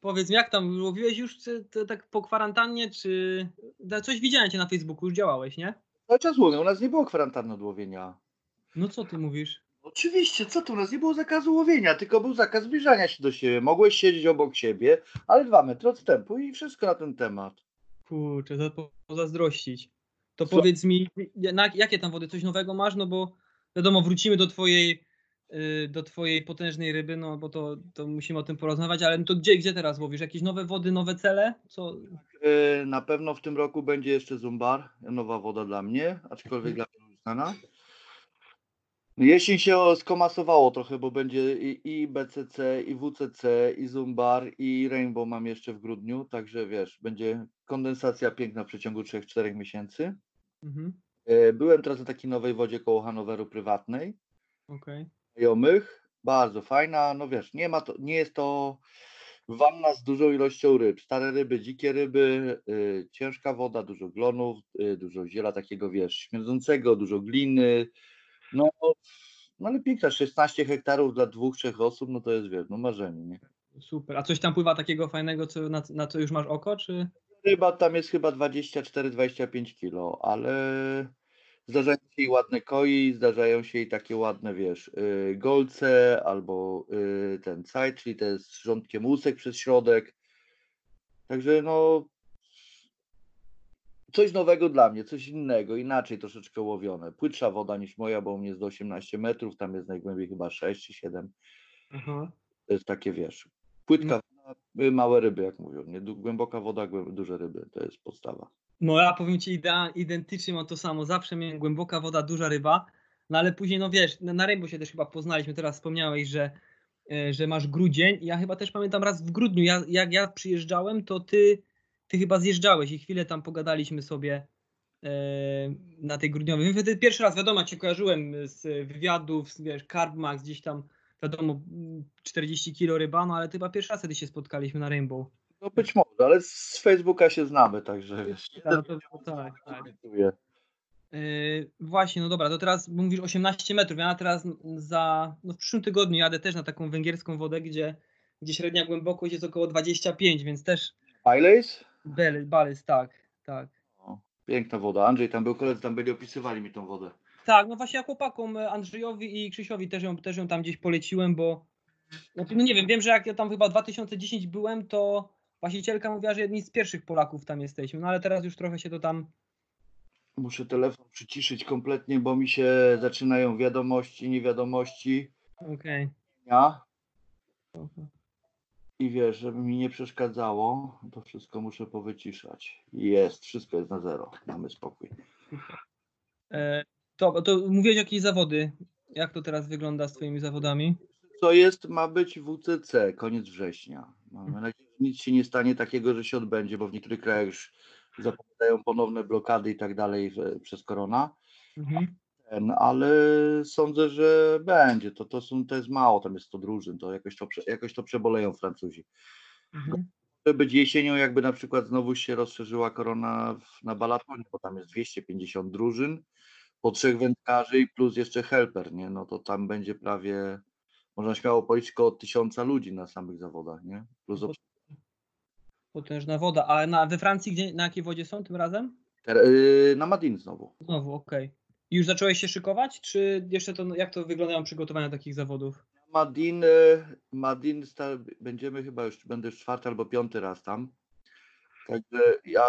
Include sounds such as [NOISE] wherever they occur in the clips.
powiedz mi, jak tam łowiłeś już czy, to tak po kwarantannie, czy da- coś widziałem cię na Facebooku, już działałeś, nie? Cały czas łowię, u nas nie było kwarantanny od łowienia. No co ty mówisz? Oczywiście, co tu, u nas nie było zakazu łowienia, tylko był zakaz zbliżania się do siebie. Mogłeś siedzieć obok siebie, ale dwa metry odstępu i wszystko na ten temat. Kurczę, pozazdrościć. To Co? powiedz mi, na, jakie tam wody, coś nowego masz? No bo wiadomo, wrócimy do twojej do twojej potężnej ryby, no bo to, to musimy o tym porozmawiać, ale to gdzie, gdzie teraz łowisz? Jakieś nowe wody, nowe cele? Co? Yy, Na pewno w tym roku będzie jeszcze Zumbar, nowa woda dla mnie, aczkolwiek dla mnie znana. Jesień się skomasowało trochę, bo będzie i, i BCC, i WCC, i Zumbar, i Rainbow mam jeszcze w grudniu, także wiesz, będzie kondensacja piękna w przeciągu 3-4 miesięcy. Mhm. Yy, Byłem teraz na takiej nowej wodzie koło Hanoweru prywatnej, Okej. Znajomych, bardzo fajna, no wiesz, nie ma to, nie jest to wanna z dużą ilością ryb, stare ryby, dzikie ryby, y, ciężka woda, dużo glonów, y, dużo ziela takiego, wiesz, śmierdzącego, dużo gliny, no, no ale piękna, 16 hektarów dla dwóch, trzech osób, no to jest, wiesz, no marzenie, nie? Super. A coś tam pływa takiego fajnego, co, na, na co już masz oko, czy? Ryba tam jest chyba 24-25 kilo, ale zdarzają się i ładne koi, zdarzają się i takie ładne, wiesz, y, golce albo y, ten caj, czyli jest z rządkiem łusek przez środek. Także no coś nowego dla mnie, coś innego, inaczej troszeczkę łowione. Płytsza woda niż moja, bo u mnie jest do 18 metrów, tam jest najgłębiej chyba 6 czy 7. Aha. To jest takie, wiesz, płytka woda, y, małe ryby, jak mówią, nie? Głęboka woda, duże ryby, to jest podstawa. No ja powiem ci idea, identycznie mam to samo. Zawsze miałem głęboka woda, duża ryba, no ale później, no wiesz, na, na Rainbow się też chyba poznaliśmy, teraz wspomniałeś, że, e, że masz grudzień. Ja chyba też pamiętam raz w grudniu, ja, jak ja przyjeżdżałem, to ty, ty chyba zjeżdżałeś i chwilę tam pogadaliśmy sobie e, na tej grudniowej. Wtedy pierwszy raz, wiadomo, cię kojarzyłem z wywiadów, z, wiesz, Carbmax, gdzieś tam, wiadomo, mm, 40 kilo ryba, no ale ty chyba pierwszy raz wtedy się spotkaliśmy na Rainbow. No być może, ale z Facebooka się znamy, także wiesz. No to, tak, tak. Yy, właśnie, no dobra, to teraz mówisz 18 metrów. Ja teraz za, no w przyszłym tygodniu jadę też na taką węgierską wodę, gdzie, gdzie średnia głębokość jest około 25, więc też bel, balys, tak, tak. O, piękna woda. Andrzej tam był, koledzy tam byli, opisywali mi tą wodę. Tak, no właśnie ja chłopakom e, Andrzejowi i Krzysiowi też ją, też ją tam gdzieś poleciłem, bo znaczy, no nie wiem, wiem, że jak ja tam chyba 2010 byłem, to właścicielka mówiła, że jedni z pierwszych Polaków tam jesteśmy, no ale teraz już trochę się to tam Muszę telefon przyciszyć kompletnie, bo mi się zaczynają wiadomości, niewiadomości. okej. Ja. I wiesz, żeby mi nie przeszkadzało, to wszystko muszę powyciszać. Jest, wszystko jest na zero. Mamy spokój. E, To, to mówiłeś jakieś zawody. Jak to teraz wygląda z twoimi zawodami? Co jest, ma być WCC, koniec września. Mamy nadzieję, że nic się nie stanie takiego, że się odbędzie, bo w niektórych krajach już zapowiadają ponowne blokady i tak dalej przez korona. Mhm. Ten, ale sądzę, że będzie. To, to, są, to jest mało, tam jest 100 drużyn, to jakoś to, jakoś to przeboleją Francuzi. Mhm. Może być jesienią, jakby na przykład znowu się rozszerzyła korona w, na balatonie, bo tam jest 250 drużyn, po trzech wędkarzy i plus jeszcze helper, nie? No to tam będzie prawie, można śmiało policzyć około tysiąca ludzi na samych zawodach, nie? Plus No Potężna woda. A na, we Francji gdzie, na jakiej wodzie są tym razem? yy, na Madin znowu. Znowu, okej. I Już zacząłeś się szykować? Czy jeszcze to, jak to wyglądają przygotowania takich zawodów? Madin, e, Madin będziemy chyba już, będę już czwarty albo piąty raz tam. Także ja,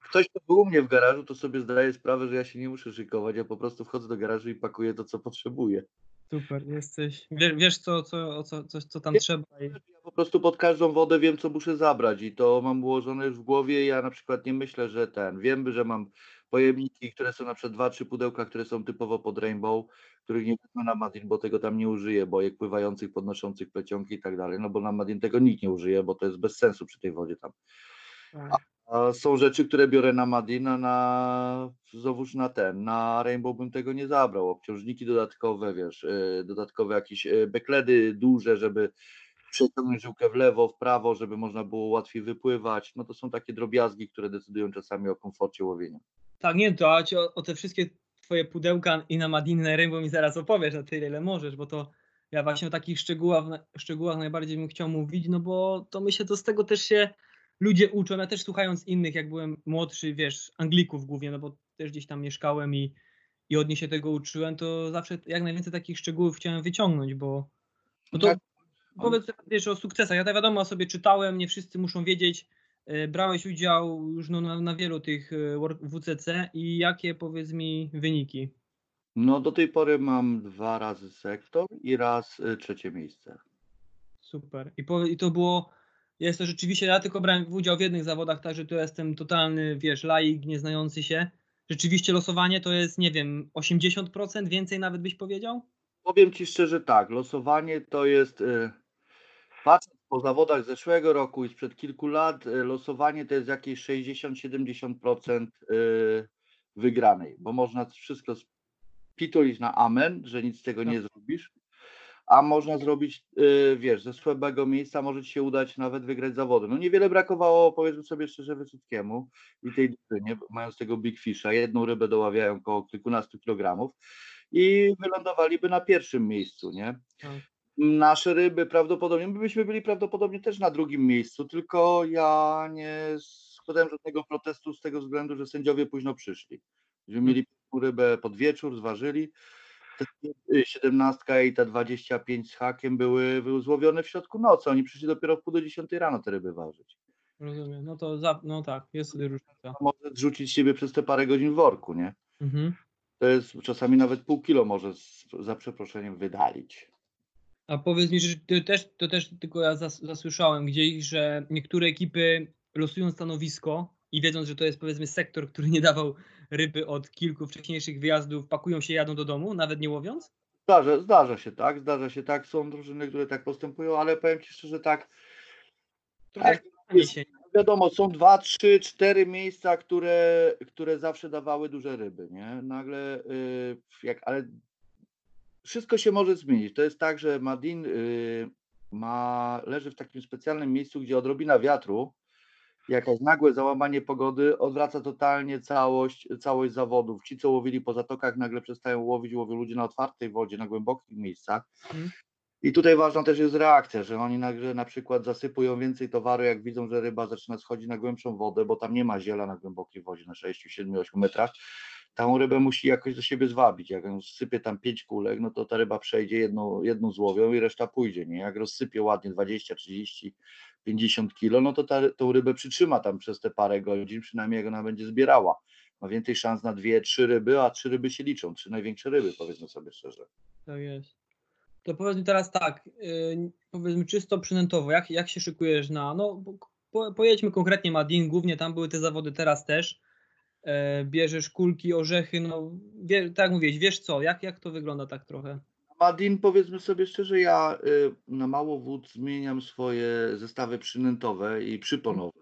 ktoś kto był u mnie w garażu, to sobie zdaje sprawę, że ja się nie muszę szykować, ja po prostu wchodzę do garażu i pakuję to, co potrzebuję. Super, jesteś. Wiesz, wiesz co, co, co, co, co tam trzeba. Ja po prostu pod każdą wodę wiem, co muszę zabrać i to mam ułożone już w głowie. Ja na przykład nie myślę, że ten, wiem, że mam pojemniki, które są na przykład dwa, trzy pudełka, które są typowo pod Rainbow, których nie wezmę na Madin, bo tego tam nie użyję, bojek pływających, podnoszących plecionki i tak dalej, no bo na Madin tego nikt nie użyje, bo to jest bez sensu przy tej wodzie tam. A są rzeczy, które biorę na Madin, a na znowuż na ten, na Rainbow bym tego nie zabrał. Obciążniki dodatkowe, wiesz, yy, dodatkowe jakieś yy, bekledy duże, żeby przeciągnąć żyłkę w lewo, w prawo, żeby można było łatwiej wypływać. No to są takie drobiazgi, które decydują czasami o komforcie łowienia. Tak, nie, to a ci o, o te wszystkie twoje pudełka i na Madinę Rainbow mi zaraz opowiesz na tyle, ile możesz, bo to ja właśnie o takich szczegółach, szczegółach najbardziej bym chciał mówić, no bo to myślę, to z tego też się ludzie uczą. Ja też słuchając innych, jak byłem młodszy, wiesz, Anglików głównie, no bo też gdzieś tam mieszkałem i, i od nich się tego uczyłem, to zawsze jak najwięcej takich szczegółów chciałem wyciągnąć, bo no to Tak. powiedz wiesz o sukcesach. Ja to wiadomo sobie czytałem, nie wszyscy muszą wiedzieć. E, Brałeś udział już no, na, na wielu tych e, WCC i jakie powiedz mi wyniki? No do tej pory mam dwa razy sektor i raz y, trzecie miejsce. Super. I, powie, I to było, jest to rzeczywiście, ja tylko brałem udział w jednych zawodach, także to jestem totalny, wiesz, laik, nieznający się. Rzeczywiście losowanie to jest, nie wiem, 80%, więcej nawet byś powiedział? Powiem Ci szczerze tak, losowanie to jest, y, patrząc po zawodach zeszłego roku i sprzed kilku lat, y, losowanie to jest jakieś 60-70% y, wygranej, bo można wszystko spitulić na amen, że nic z tego nie zrobisz, a można zrobić, y, wiesz, ze słabego miejsca może Ci się udać nawet wygrać zawody. No niewiele brakowało, powiedzmy sobie szczerze, Wysockiemu i tej drużynie, mając tego Big Fisha, jedną rybę doławiają około kilkunastu kilogramów i wylądowaliby na pierwszym miejscu, nie? Tak. Nasze ryby prawdopodobnie, my byśmy byli prawdopodobnie też na drugim miejscu, tylko ja nie składałem żadnego protestu z tego względu, że sędziowie późno przyszli. Że mieli pierwszą rybę pod wieczór, zważyli. Te y, 17 i te 25 z hakiem były, były złowione w środku nocy. Oni przyszli dopiero w pół do 10 rano te ryby ważyć. Rozumiem. No to za, no tak, jest różnica. Może zrzucić siebie przez te parę godzin w worku, nie? Mhm. To jest czasami nawet pół kilo może z, za przeproszeniem wydalić. A powiedz mi, że ty też, to też tylko ja zas, zasłyszałem gdzieś, że niektóre ekipy losują stanowisko i wiedząc, że to jest powiedzmy sektor, który nie dawał ryby od kilku wcześniejszych wyjazdów, pakują się, jadą do domu, nawet nie łowiąc? Zdarza, zdarza się tak, zdarza się tak. Są drużyny, które tak postępują, ale powiem Ci szczerze tak, Trochę jak Tak, jest- się. wiadomo, są dwa, trzy, cztery miejsca, które, które zawsze dawały duże ryby, nie? Nagle, y, jak, ale wszystko się może zmienić. To jest tak, że Madin y, ma, leży w takim specjalnym miejscu, gdzie odrobina wiatru, jakaś nagłe załamanie pogody odwraca totalnie całość, całość zawodów. Ci, co łowili po zatokach, nagle przestają łowić, łowią ludzie na otwartej wodzie, na głębokich miejscach. Mhm. I tutaj ważna też jest reakcja, że oni nagle na przykład zasypują więcej towaru, jak widzą, że ryba zaczyna schodzić na głębszą wodę, bo tam nie ma ziela na głębokiej wodzie, na 6, 7, 8 metrach. Tą rybę musi jakoś do siebie zwabić. Jak on sypie tam 5 kulek, no to ta ryba przejdzie, jedną, jedną złowią i reszta pójdzie. Nie? Jak rozsypie ładnie 20, 30, 50 kilo, no to ta, tą rybę przytrzyma tam przez te parę godzin, przynajmniej jak ona będzie zbierała. Ma więcej szans na dwie, trzy ryby, a trzy ryby się liczą, trzy największe ryby, powiedzmy sobie szczerze. Tak jest. To powiedz mi teraz tak, yy, powiedzmy czysto przynętowo, jak, jak się szykujesz na, no po, pojedźmy konkretnie Madin, głównie tam były te zawody teraz też, bierzesz kulki, orzechy, no wie, tak mówiłeś, wiesz co, jak, jak to wygląda tak trochę? Madin, powiedzmy sobie szczerze, ja y, na mało wód zmieniam swoje zestawy przynętowe i przyponowe.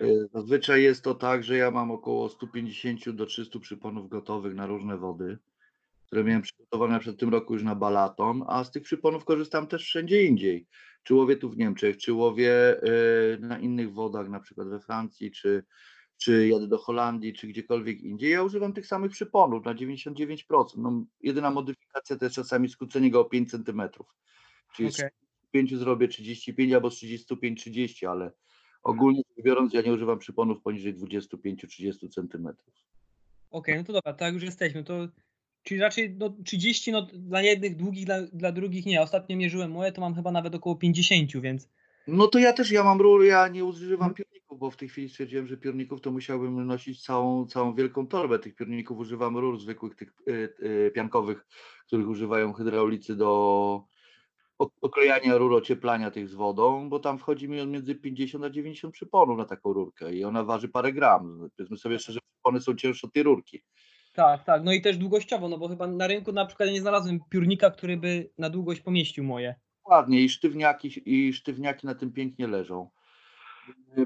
Y, Zazwyczaj jest to tak, że ja mam około 150 do 300 przyponów gotowych na różne wody, które miałem przygotowane przed tym roku już na balaton, a z tych przyponów korzystam też wszędzie indziej. Czy łowię tu w Niemczech, czy łowię y, na innych wodach, na przykład we Francji, czy, czy jadę do Holandii, czy gdziekolwiek indziej. Ja używam tych samych przyponów na 99%. No, jedyna modyfikacja to jest czasami skrócenie go o 5 cm. Czyli Okej. z 5 zrobię 35 albo z 35 30, ale ogólnie rzecz biorąc ja nie używam przyponów poniżej 25-30 cm. Okej, no to dobra, tak już jesteśmy, to czyli raczej no, 30 no, dla jednych długich, dla, dla drugich nie. Ostatnio mierzyłem moje, to mam chyba nawet około 50, więc No to ja też, ja mam rur, ja nie używam Mhm. piórników, bo w tej chwili stwierdziłem, że piórników to musiałbym nosić całą, całą wielką torbę tych piórników. Używam rur zwykłych, tych y, y, piankowych, których używają hydraulicy do oklejania rur, ocieplania tych z wodą, bo tam wchodzi mi między 50 a 90 przyponów na taką rurkę i ona waży parę gram. Powiedzmy sobie szczerze, przypony są cięższe od tej rurki. tak, tak, no i też długościowo, no bo chyba na rynku na przykład nie znalazłem piórnika, który by na długość pomieścił moje. Ładnie i sztywniaki, i sztywniaki na tym pięknie leżą,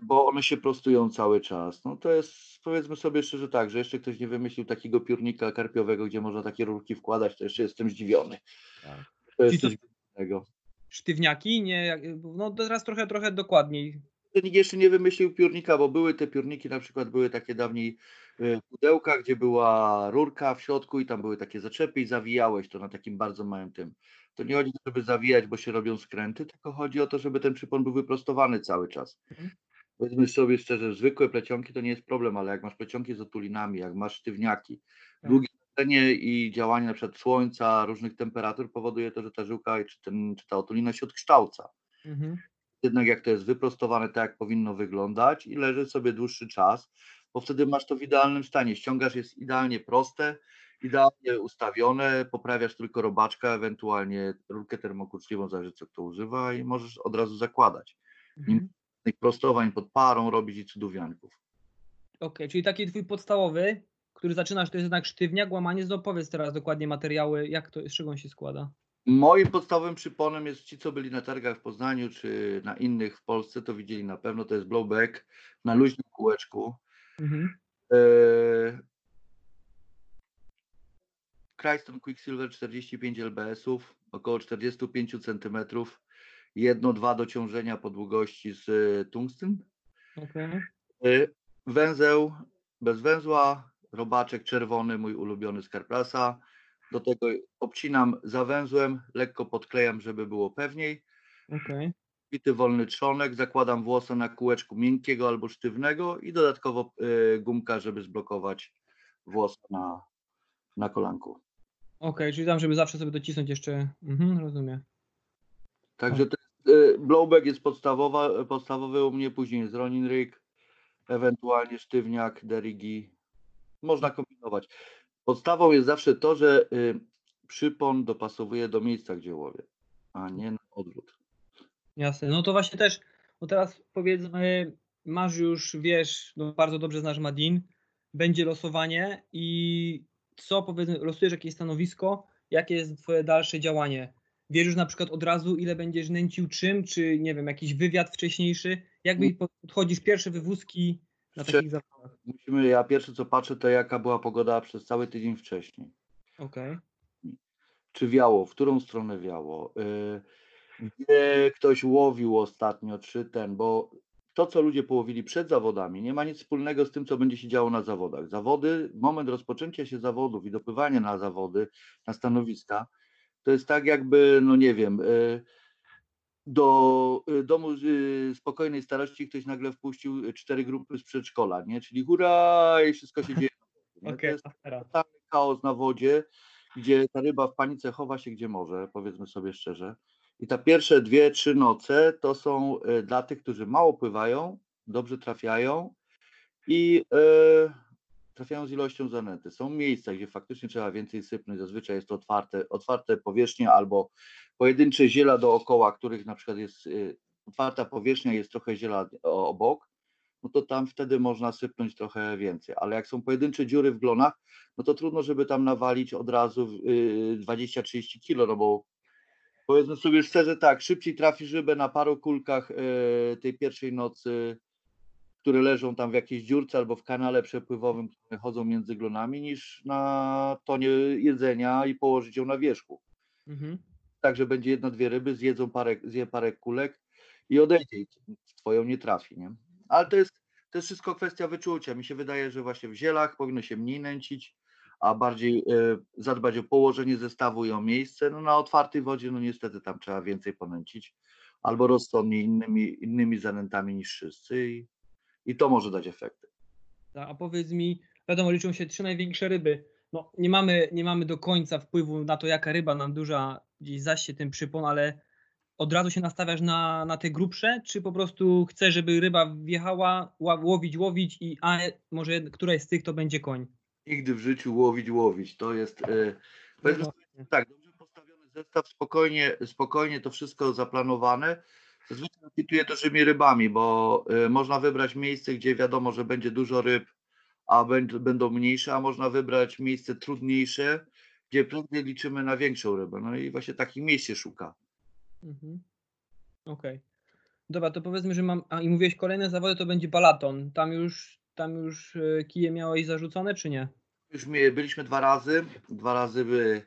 bo one się prostują cały czas. No to jest, powiedzmy sobie szczerze tak, że jeszcze ktoś nie wymyślił takiego piórnika karpiowego, gdzie można takie rurki wkładać, to jeszcze jestem zdziwiony. Tak. To jest Czyli coś innego. Sztywniaki, nie, no teraz trochę, trochę dokładniej. Nikt jeszcze nie wymyślił piórnika, bo były te piórniki, na przykład były takie dawniej e, pudełka, gdzie była rurka w środku i tam były takie zaczepy i zawijałeś to na takim bardzo małym tym. To nie chodzi o to, żeby zawijać, bo się robią skręty, tylko chodzi o to, żeby ten przypon był wyprostowany cały czas. Mhm. Powiedzmy sobie szczerze, zwykłe plecionki to nie jest problem, ale jak masz plecionki z otulinami, jak masz sztywniaki, Tak. długie chodzenie i działanie na przykład słońca, różnych temperatur powoduje to, że ta żyłka czy, ten, czy ta otulina się odkształca. Mhm. Jednak jak to jest wyprostowane tak, jak powinno wyglądać i leży sobie dłuższy czas, bo wtedy masz to w idealnym stanie. Ściągasz jest idealnie proste, idealnie ustawione, poprawiasz tylko robaczka, ewentualnie rurkę termokurczliwą, zależy co kto używa i możesz od razu zakładać. Mhm. Tych prostowań pod parą robić i cudówianków. Okej, czyli taki twój podstawowy, który zaczynasz, to jest jednak sztywniak, łamanie, no powiedz teraz dokładnie materiały, jak to, z czego on się składa. Moim podstawowym przyponem jest ci, co byli na targach w Poznaniu czy na innych w Polsce, to widzieli na pewno, to jest blowback na luźnym kółeczku. Mhm. Eee, Cryston Quicksilver 45 lbs-ów, około 45 cm, jedno, dwa dociążenia po długości z e, tungsten. Okej. E, Węzeł bez węzła, robaczek czerwony, mój ulubiony z Carplasa. Do tego obcinam zawęzłem, lekko podklejam, żeby było pewniej. Okej. Bity wolny trzonek, zakładam włosa na kółeczku miękkiego albo sztywnego i dodatkowo e, gumka, żeby zblokować włosa na, na kolanku. Okej, czyli tam, żeby zawsze sobie docisnąć jeszcze. Mhm, rozumiem. Także to jest, e, blowback jest podstawowa, podstawowy u mnie, później jest Ronin Rig, ewentualnie sztywniak, derigi. Można kombinować. Podstawą jest zawsze to, że y, przypon dopasowuje do miejsca, gdzie łowię, a nie na odwrót. Jasne. No to właśnie też, bo teraz powiedzmy, masz już, wiesz, no bardzo dobrze znasz Madin, będzie losowanie i co powiedzmy, losujesz jakieś stanowisko, jakie jest twoje dalsze działanie? Wiesz już na przykład od razu, ile będziesz nęcił czym, czy nie wiem, jakiś wywiad wcześniejszy? Jakby podchodzisz pierwsze wywózki na Wcze- takich zawodach? Musimy, ja pierwsze co patrzę, to jaka była pogoda przez cały tydzień wcześniej. Okej. Czy wiało, w którą stronę wiało, y, gdzie ktoś łowił ostatnio, czy ten, bo to, co ludzie połowili przed zawodami, nie ma nic wspólnego z tym, co będzie się działo na zawodach. Zawody, moment rozpoczęcia się zawodów i dopływania na zawody, na stanowiska, to jest tak jakby, no nie wiem, y, do y, domu y, spokojnej starości ktoś nagle wpuścił cztery grupy z przedszkola, nie? Czyli hurra i wszystko się dzieje. [LAUGHS] nie? To jest afera. totalny chaos na wodzie, gdzie ta ryba w panice chowa się gdzie może, powiedzmy sobie szczerze. I te pierwsze dwie, trzy noce to są e, dla tych, którzy mało pływają, dobrze trafiają i e, trafiają z ilością zanęty. Są miejsca, gdzie faktycznie trzeba więcej sypnąć. Zazwyczaj jest to otwarte, otwarte powierzchnie albo pojedyncze ziela dookoła, których na przykład jest e, otwarta powierzchnia, jest trochę ziela obok, no to tam wtedy można sypnąć trochę więcej. Ale jak są pojedyncze dziury w glonach, no to trudno, żeby tam nawalić od razu y, 20-30 kilo, no bo powiedzmy sobie szczerze tak, szybciej trafisz rybę na paru kulkach y, tej pierwszej nocy, które leżą tam w jakiejś dziurce albo w kanale przepływowym, które chodzą między glonami, niż na tonie jedzenia i położyć ją na wierzchu. Mhm. Tak, że będzie jedna, dwie ryby, zjedzą parę, zje parę kulek i odejdzie i w twoją nie trafi, nie? Ale to jest, to jest wszystko kwestia wyczucia. Mi się wydaje, że właśnie w zielach powinno się mniej nęcić, a bardziej e, zadbać o położenie zestawu i o miejsce. No na otwartej wodzie, no niestety tam trzeba więcej ponęcić, albo rozsądnie innymi, innymi zanętami niż wszyscy i, i to może dać efekty. A powiedz mi, wiadomo, liczą się trzy największe ryby. No, nie mamy, nie mamy do końca wpływu na to, jaka ryba nam duża gdzieś zasie ten przypon, ale od razu się nastawiasz na, na te grubsze, czy po prostu chcesz, żeby ryba wjechała, ła- łowić, łowić i a może któraś z tych to będzie koń? Nigdy w życiu łowić, łowić. To jest. e, powiedzmy sobie właśnie. tak, dobrze postawiony zestaw, spokojnie, spokojnie to wszystko zaplanowane. Zazwyczaj opituję dużymi rybami, bo y, można wybrać miejsce, gdzie wiadomo, że będzie dużo ryb, a będ- będą mniejsze, a można wybrać miejsce trudniejsze, gdzie prędzej liczymy na większą rybę. No i właśnie takich miejsc się szuka. Mhm. Okej. Dobra, to powiedzmy, że mam. A i mówiłeś kolejne zawody to będzie balaton. Tam już, tam już e, kije miałeś zarzucone, czy nie? Już my byliśmy dwa razy, dwa razy by,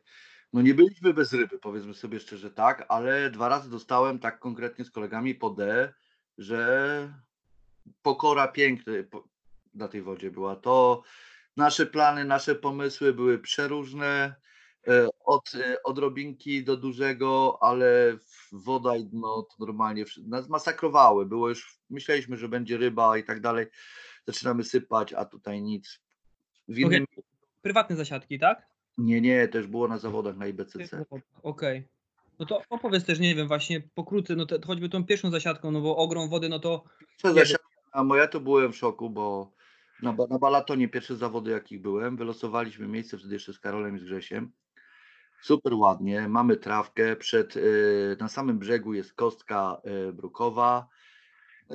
no nie byliśmy bez ryby, powiedzmy sobie szczerze tak, ale dwa razy dostałem tak konkretnie z kolegami po D, że pokora piękny po- na tej wodzie była. To nasze plany, nasze pomysły były przeróżne. e, od, e, od drobinki do dużego, ale woda i dno to normalnie nas masakrowały. Było już, myśleliśmy, że będzie ryba i tak dalej. Zaczynamy sypać, a tutaj nic. W innym, Prywatne zasiadki, tak? nie, nie, też było na zawodach na IBCC. Okej. No to opowiedz też, nie wiem, właśnie pokrótce, no te, choćby tą pierwszą zasiadką, no bo ogrom wody, no to Pierwsza zasiadka moja to byłem w szoku, bo na, na balatonie pierwsze zawody jakich byłem, wylosowaliśmy miejsce wtedy jeszcze z Karolem i z Grzesiem. Super ładnie, mamy trawkę, przed, y, na samym brzegu jest kostka y, brukowa.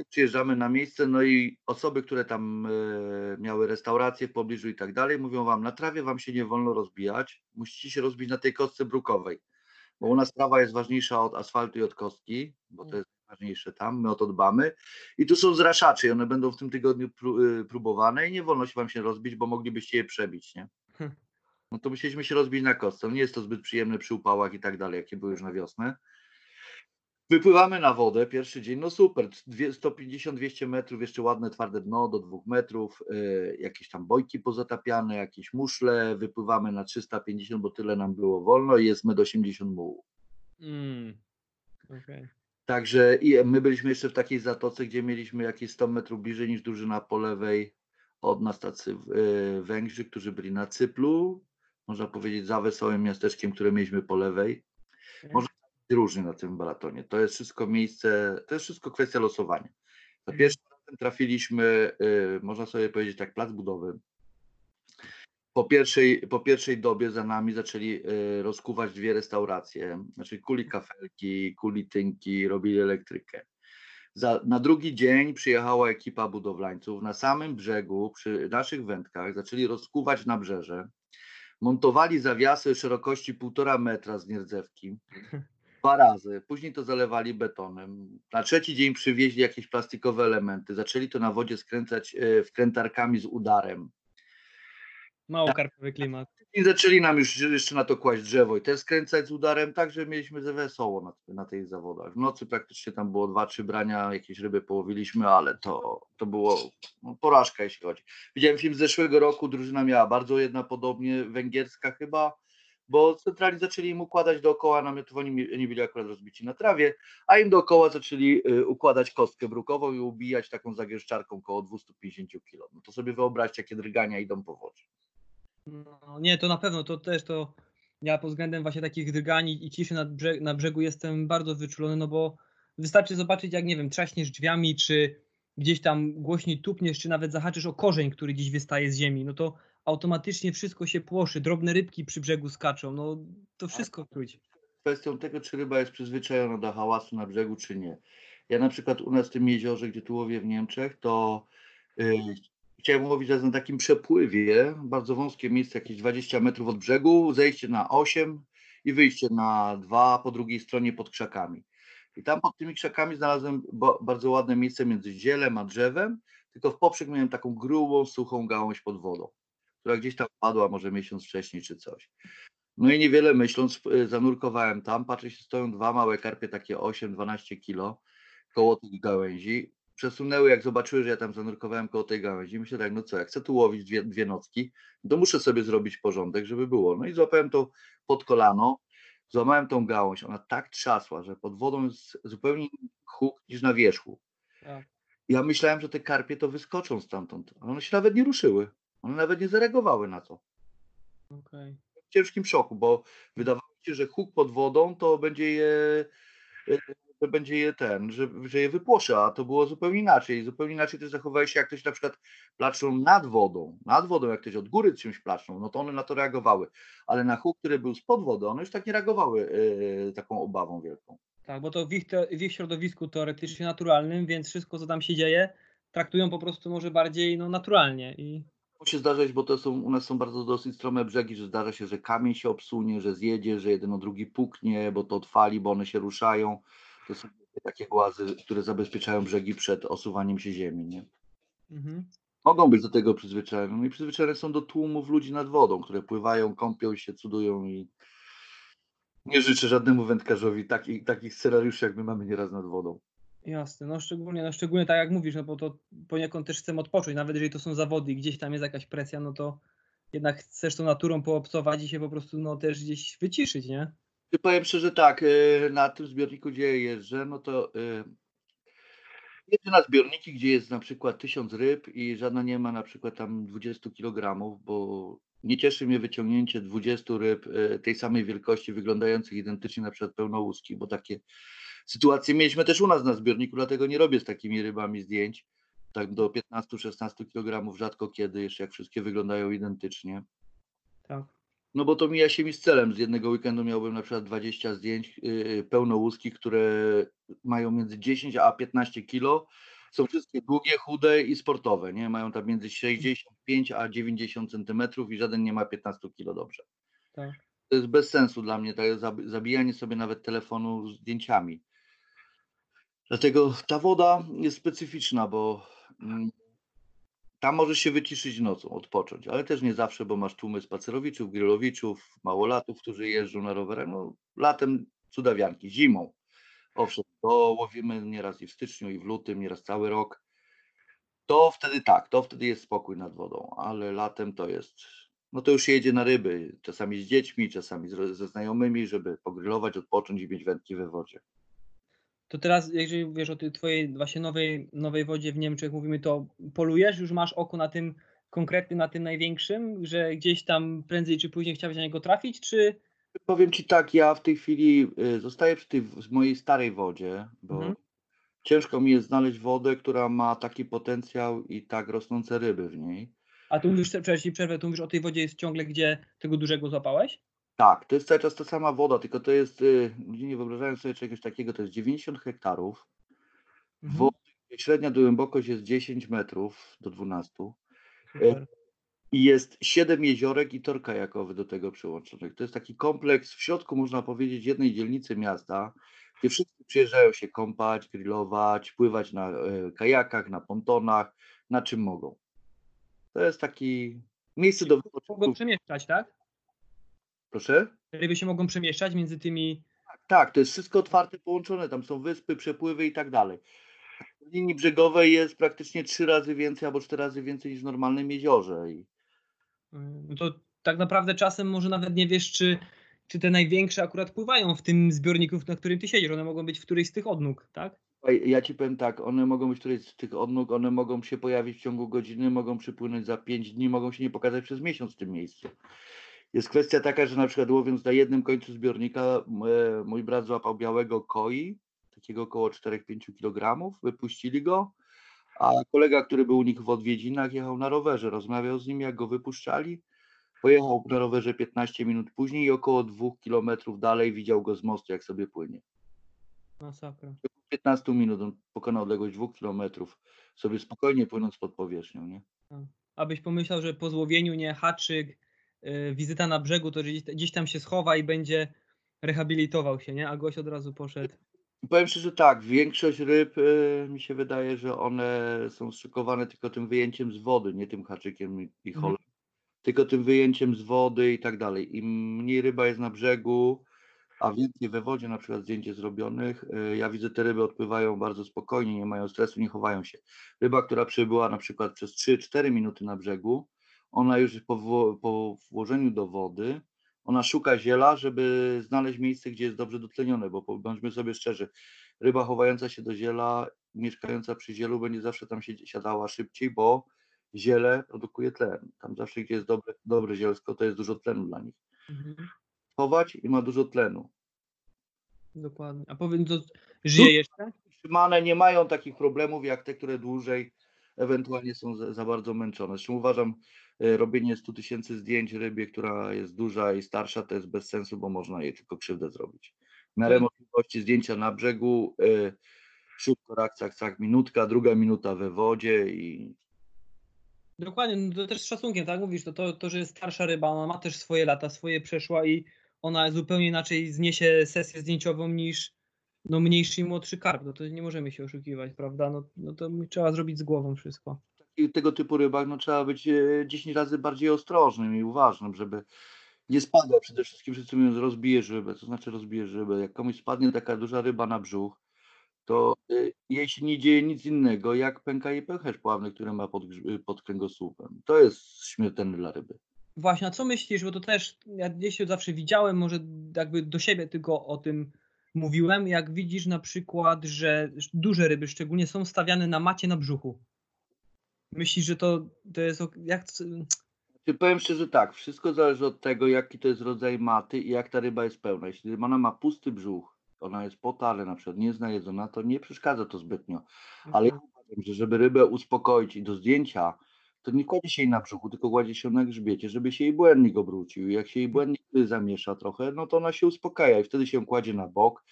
I Przyjeżdżamy na miejsce, no i osoby, które tam y, miały restauracje w pobliżu i tak dalej, mówią wam, na trawie wam się nie wolno rozbijać, musicie się rozbić na tej kostce brukowej, bo u nas trawa jest ważniejsza od asfaltu i od kostki, bo to jest ważniejsze tam, my o to dbamy. I tu są zraszacze i one będą w tym tygodniu y, próbowane i nie wolno się wam się rozbić, bo moglibyście je przebić, nie? Hm. No to musieliśmy się rozbić na kostce. Nie jest to zbyt przyjemne przy upałach i tak dalej, jakie były już na wiosnę. Wypływamy na wodę, pierwszy dzień, no super, dwie- 150-200 metrów, jeszcze ładne twarde dno do 2 metrów, y, jakieś tam bojki pozatapiane, jakieś muszle, wypływamy na 350, bo tyle nam było wolno i jest 1,80 m mułu. mm, okej. Także i my byliśmy jeszcze w takiej zatoce, gdzie mieliśmy jakieś 100 metrów bliżej niż drużyna po lewej od nas tacy y, Węgrzy, którzy byli na Cyplu, można powiedzieć za wesołym miasteczkiem, które mieliśmy po lewej. Różnie na tym balatonie. To jest wszystko miejsce, to jest wszystko kwestia losowania. Za Mhm. pierwszym razem trafiliśmy, y, można sobie powiedzieć tak, plac budowy. Po pierwszej, po pierwszej dobie za nami zaczęli y, rozkuwać dwie restauracje, znaczy kuli kafelki, kuli tynki, robili elektrykę. Za, na drugi dzień przyjechała ekipa budowlańców. Na samym brzegu, przy naszych wędkach, zaczęli rozkuwać nabrzeże. Montowali zawiasy szerokości półtora metra z nierdzewki. [LAUGHS] Dwa razy. Później to zalewali betonem. Na trzeci dzień przywieźli jakieś plastikowe elementy. Zaczęli to na wodzie skręcać e, wkrętarkami z udarem. Mało karpowy klimat. I zaczęli nam już jeszcze na to kłaść drzewo i też skręcać z udarem, także mieliśmy ze wesoło na, na tych zawodach. W nocy praktycznie tam było dwa, trzy brania, jakieś ryby połowiliśmy, ale to, to było no, porażka jeśli chodzi. Widziałem film z zeszłego roku, drużyna miała bardzo jedna podobnie, węgierska chyba, bo centrali zaczęli im układać dookoła namiotów, oni nie byli akurat rozbici na trawie, a im dookoła zaczęli y, układać kostkę brukową i ubijać taką zagęszczarką około 250 kg. No to sobie wyobraźcie, jakie drgania idą po wodzie. No, nie, to na pewno, to też to ja pod względem właśnie takich drgań i ciszy na, brzeg, na brzegu jestem bardzo wyczulony, no bo wystarczy zobaczyć jak, nie wiem, trzaśniesz drzwiami, czy gdzieś tam głośniej tupniesz, czy nawet zahaczysz o korzeń, który gdzieś wystaje z ziemi, no to automatycznie wszystko się płoszy, drobne rybki przy brzegu skaczą, no to wszystko czuć. kwestią tego, czy ryba jest przyzwyczajona do hałasu na brzegu, czy nie. Ja na przykład u nas w tym jeziorze, gdzie tu łowię w Niemczech, to y, chciałem łowić na takim przepływie, bardzo wąskie miejsce, jakieś 20 metrów od brzegu, zejście na 8 i wyjście na 2 po drugiej stronie pod krzakami. I tam pod tymi krzakami znalazłem ba- bardzo ładne miejsce między zielem a drzewem, tylko w poprzek miałem taką grubą, suchą gałąź pod wodą, która gdzieś tam padła może miesiąc wcześniej czy coś. No i niewiele myśląc, y, zanurkowałem tam, patrzę się, stoją dwa małe karpie, takie 8-12 kilo, koło tych gałęzi. Przesunęły, jak zobaczyły, że ja tam zanurkowałem koło tej gałęzi. Myślę tak, no co, jak chcę tu łowić dwie, dwie nocki, to muszę sobie zrobić porządek, żeby było. No i złapałem to pod kolano, złamałem tą gałąź. Ona tak trzasła, że pod wodą jest zupełnie inny huk niż na wierzchu. Tak. Ja myślałem, że te karpie to wyskoczą stamtąd, ale one się nawet nie ruszyły. One nawet nie zareagowały na to Okej. w ciężkim szoku, bo wydawało mi się, że huk pod wodą to będzie je, że będzie je ten, że, że je wypłoszy, a to było zupełnie inaczej. Zupełnie inaczej też zachowałeś się, jak ktoś na przykład placzą nad wodą, nad wodą, jak ktoś od góry czymś placzą, no to one na to reagowały, ale na huk, który był spod wody, one już tak nie reagowały e, taką obawą wielką. Tak, bo to w ich, te, w ich środowisku teoretycznie naturalnym, więc wszystko co tam się dzieje, traktują po prostu może bardziej no, naturalnie i się zdarzać, bo to są, u nas są bardzo dosyć strome brzegi, że zdarza się, że kamień się obsunie, że zjedzie, że jeden o drugi puknie, bo to odfali, bo one się ruszają. To są takie głazy, które zabezpieczają brzegi przed osuwaniem się ziemi. Nie? mhm. Mogą być do tego przyzwyczajone. No i przyzwyczajone są do tłumów ludzi nad wodą, które pływają, kąpią się, cudują i nie życzę żadnemu wędkarzowi takich, takich scenariuszy, jak my mamy nieraz nad wodą. Jasne, no szczególnie, no szczególnie tak jak mówisz, no bo to poniekąd też chcemy odpocząć, nawet jeżeli to są zawody i gdzieś tam jest jakaś presja, no to jednak chcesz tą naturą poobcować i się po prostu no, też gdzieś wyciszyć, nie? Powiem szczerze tak, y, na tym zbiorniku, gdzie jeżdżę, no to y, jeżdżę na zbiorniki, gdzie jest na przykład 1000 ryb i żadna nie ma na przykład tam 20 kg, bo nie cieszy mnie wyciągnięcie 20 ryb y, tej samej wielkości, wyglądających identycznie na przykład pełnołuski, bo takie sytuacje mieliśmy też u nas na zbiorniku, dlatego nie robię z takimi rybami zdjęć. Tak do 15-16 kg rzadko kiedy, jeszcze jak wszystkie wyglądają identycznie. Tak. No bo to mija się mi z celem. Z jednego weekendu miałbym na przykład 20 zdjęć yy, pełnołuskich, które mają między 10 a 15 kg. Są wszystkie długie, chude i sportowe, nie? Mają tam między 65 a 90 centymetrów i żaden nie ma 15 kg dobrze. Tak. To jest bez sensu dla mnie, to jest zab- zabijanie sobie nawet telefonu zdjęciami. Dlatego ta woda jest specyficzna, bo mm, tam możesz się wyciszyć nocą, odpocząć, ale też nie zawsze, bo masz tłumy spacerowiczów, grillowiczów, małolatów, którzy jeżdżą na rowerach. No, latem cudawianki, zimą. Owszem, to łowimy nieraz i w styczniu, i w lutym, nieraz cały rok. To wtedy tak, to wtedy jest spokój nad wodą, ale latem to jest, no to już się jedzie na ryby, czasami z dziećmi, czasami ze znajomymi, żeby pogrillować, odpocząć i mieć wędki we wodzie. To teraz, jeżeli wiesz o tej twojej właśnie nowej, nowej wodzie w Niemczech, mówimy to, polujesz, już masz oko na tym konkretnym, na tym największym, że gdzieś tam prędzej czy później chciałbyś na niego trafić, czy... Powiem Ci tak, ja w tej chwili y, zostaję przy tej w mojej starej wodzie, bo Mhm. ciężko mi jest znaleźć wodę, która ma taki potencjał i tak rosnące ryby w niej. A tu mówisz, ci przerwę, tu mówisz o tej wodzie jest ciągle, gdzie tego dużego złapałeś? Tak, to jest cały czas ta sama woda, tylko to jest, y, ludzie nie wyobrażają sobie czegoś takiego, to jest 90 hektarów, Mhm. wody, średnia głębokość jest 10 metrów do 12 Super. i jest 7 jeziorek i tor kajakowy do tego przyłączonych. To jest taki kompleks w środku, można powiedzieć, jednej dzielnicy miasta, gdzie wszyscy przyjeżdżają się kąpać, grillować, pływać na e, kajakach, na pontonach, na czym mogą. To jest taki miejsce do Mogą wypoczynku. przemieszczać, tak? Proszę? Ryby się mogą przemieszczać między tymi... Tak, to jest wszystko otwarte, połączone. Tam są wyspy, przepływy i tak dalej. W linii brzegowej jest praktycznie trzy razy więcej albo cztery razy więcej niż w normalnym jeziorze. I No to tak naprawdę czasem może nawet nie wiesz, czy, czy te największe akurat pływają w tym zbiorniku, na którym ty siedzisz. One mogą być w którejś z tych odnóg, tak? Ja ci powiem tak, one mogą być któreś z tych odnóg, one mogą się pojawić w ciągu godziny, mogą przypłynąć za 5 dni, mogą się nie pokazać przez miesiąc w tym miejscu. Jest kwestia taka, że na przykład łowiąc na jednym końcu zbiornika, e, mój brat złapał białego koi, takiego około 4-5 kg, wypuścili go, a kolega, który był u nich w odwiedzinach, jechał na rowerze, rozmawiał z nim, jak go wypuszczali. Pojechał na rowerze 15 minut później i około 2 km dalej widział go z mostu, jak sobie płynie. Masakra. 15 minut on pokonał odległość 2 km, sobie spokojnie płynąc pod powierzchnią, nie? Abyś pomyślał, że po złowieniu, nie, haczyk, wizyta na brzegu, to gdzieś, gdzieś tam się schowa i będzie rehabilitował się, nie? A gość od razu poszedł. Powiem szczerze tak, większość ryb y, mi się wydaje, że one są szykowane tylko tym wyjęciem z wody, nie tym haczykiem i- i Mhm. holem, tylko tym wyjęciem z wody i tak dalej. Im mniej ryba jest na brzegu, a więcej we wodzie na przykład zdjęcie zrobionych, y, ja widzę te ryby odpływają bardzo spokojnie, nie mają stresu, nie chowają się. Ryba, która przybyła na przykład przez 3-4 minuty na brzegu, ona już po, po włożeniu do wody, ona szuka ziela, żeby znaleźć miejsce, gdzie jest dobrze dotlenione, bo bądźmy sobie szczerzy, ryba chowająca się do ziela, mieszkająca przy zielu będzie zawsze tam siedzi- siadała szybciej, bo ziele produkuje tlen. Tam zawsze, gdzie jest dobre, dobre zielsko, to jest dużo tlenu dla nich. Mhm. Chować i ma dużo tlenu. Dokładnie. A powiem, to żyje jeszcze? Trzymane nie mają takich problemów jak te, które dłużej ewentualnie są za, za bardzo męczone. Zresztą uważam, e, robienie 100 tysięcy zdjęć rybie, która jest duża i starsza, to jest bez sensu, bo można jej tylko krzywdę zrobić. Miarę Mhm. możliwości zdjęcia na brzegu, e, szybko reakcja, tak, minutka, druga minuta we wodzie i Dokładnie, no to też z szacunkiem, tak mówisz, to, to, to, że jest starsza ryba, ona ma też swoje lata, swoje przeszła i ona zupełnie inaczej zniesie sesję zdjęciową niż no, mniejszy i młodszy karp, no to nie możemy się oszukiwać, prawda, no, no to trzeba zrobić z głową wszystko. i tego typu rybach no, trzeba być e, 10 razy bardziej ostrożnym i uważnym, żeby nie spadła. Przede wszystkim wszyscy mówią, że rozbijesz rybę. Co znaczy rozbijesz rybę? Jak komuś spadnie taka duża ryba na brzuch, to y, jej się nie dzieje nic innego, jak pęka jej pęcherz pławny, który ma pod, pod kręgosłupem. To jest śmiertelne dla ryby. Właśnie, a co myślisz, bo to też, ja gdzieś to zawsze widziałem, może jakby do siebie tylko o tym mówiłem, jak widzisz na przykład, że duże ryby szczególnie są stawiane na macie na brzuchu. Myślisz, że to, to jest, jak, Czy powiem szczerze tak, wszystko zależy od tego, jaki to jest rodzaj maty i jak ta ryba jest pełna. Jeśli ona ma pusty brzuch, ona jest potale na przykład, nie jest najedzona, to nie przeszkadza to zbytnio. Ale ja uważam, że żeby rybę uspokoić i do zdjęcia, to nie kładzie się jej na brzuchu, tylko kładzie się na grzbiecie, żeby się jej błędnik obrócił. Jak się jej błędnik zamiesza trochę, no to ona się uspokaja i wtedy się kładzie na bok,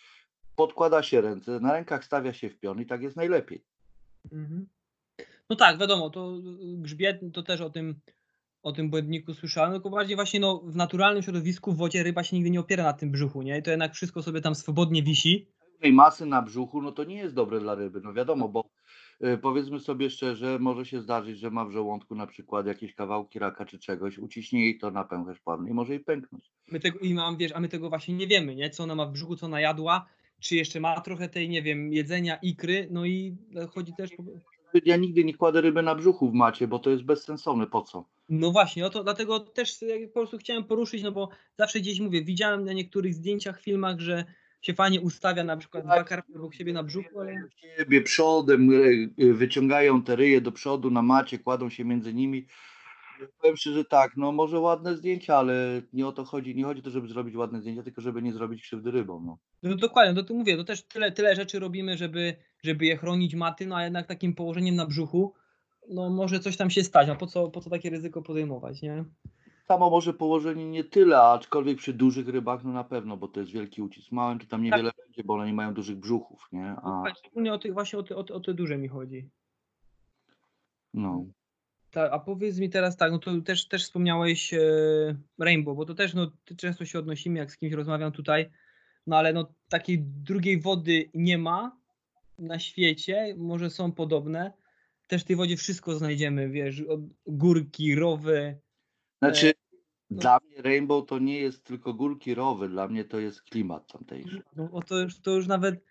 podkłada się ręce, na rękach stawia się w pion i tak jest najlepiej. Mhm. No tak, wiadomo, to grzbiet to też o tym, o tym błędniku słyszałem, tylko bardziej właśnie no, w naturalnym środowisku w wodzie ryba się nigdy nie opiera na tym brzuchu, nie? I to jednak wszystko sobie tam swobodnie wisi. Tej masy na brzuchu, no to nie jest dobre dla ryby, no wiadomo, bo y, powiedzmy sobie szczerze, może się zdarzyć, że ma w żołądku na przykład jakieś kawałki raka czy czegoś, uciśnie jej to na pęcherz pławny i może jej pęknąć. My tego, i mam, wiesz, a my tego właśnie nie wiemy, nie? Co ona ma w brzuchu, co ona jadła, czy jeszcze ma trochę tej, nie wiem, jedzenia, ikry, no i chodzi też... Ja nigdy nie kładę ryby na brzuchu w macie, bo to jest bezsensowne, po co? No właśnie, o to, dlatego też e, po prostu chciałem poruszyć, no bo zawsze gdzieś mówię, widziałem na niektórych zdjęciach, filmach, że się fajnie ustawia na przykład dwa karpie obok siebie na brzuchu, ale... Siebie przodem, y, y, wyciągają te ryje do przodu na macie, kładą się między nimi. Powiem szczerze tak, no może ładne zdjęcia, ale nie o to chodzi, nie chodzi o to, żeby zrobić ładne zdjęcia, tylko żeby nie zrobić krzywdy rybom. No. No dokładnie, to tu mówię, to też tyle, tyle rzeczy robimy, żeby, żeby je chronić maty, no a jednak takim położeniem na brzuchu, no może coś tam się stać, no po co, po co takie ryzyko podejmować, nie? Samo może położenie nie tyle, aczkolwiek przy dużych rybach no na pewno, bo to jest wielki ucisk. Małym to tam niewiele będzie, bo one nie mają dużych brzuchów, nie? A, Szczególnie o tych, właśnie o te, o, te, o te duże mi chodzi. no. Tak, a powiedz mi teraz tak, no to też, też wspomniałeś e, Rainbow, bo to też no, często się odnosimy, jak z kimś rozmawiam tutaj, no ale no takiej drugiej wody nie ma na świecie, może są podobne. Też w tej wodzie wszystko znajdziemy, wiesz, górki, rowy. Znaczy, no. dla mnie Rainbow to nie jest tylko górki rowy, dla mnie to jest klimat tamtejszy. No bo to już, to już nawet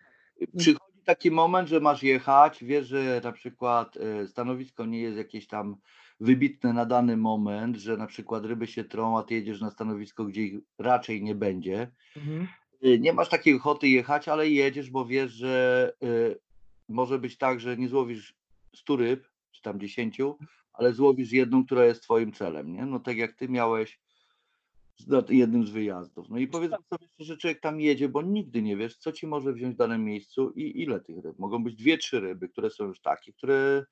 Przychodzi taki moment, że masz jechać, wiesz, że na przykład e, stanowisko nie jest jakieś tam wybitne na dany moment, że na przykład ryby się trą, a ty jedziesz na stanowisko, gdzie ich raczej nie będzie. mhm. Y, Nie masz takiej ochoty jechać, ale jedziesz, bo wiesz, że y, może być tak, że nie złowisz 100 ryb, czy tam 10, ale złowisz jedną, która jest twoim celem, nie? No tak jak ty miałeś z- na jednym z wyjazdów. No i powiedzmy sobie, że człowiek tam jedzie, bo nigdy nie wiesz, co ci może wziąć w danym miejscu i ile tych ryb. Mogą być dwie, trzy ryby, które są już takie, które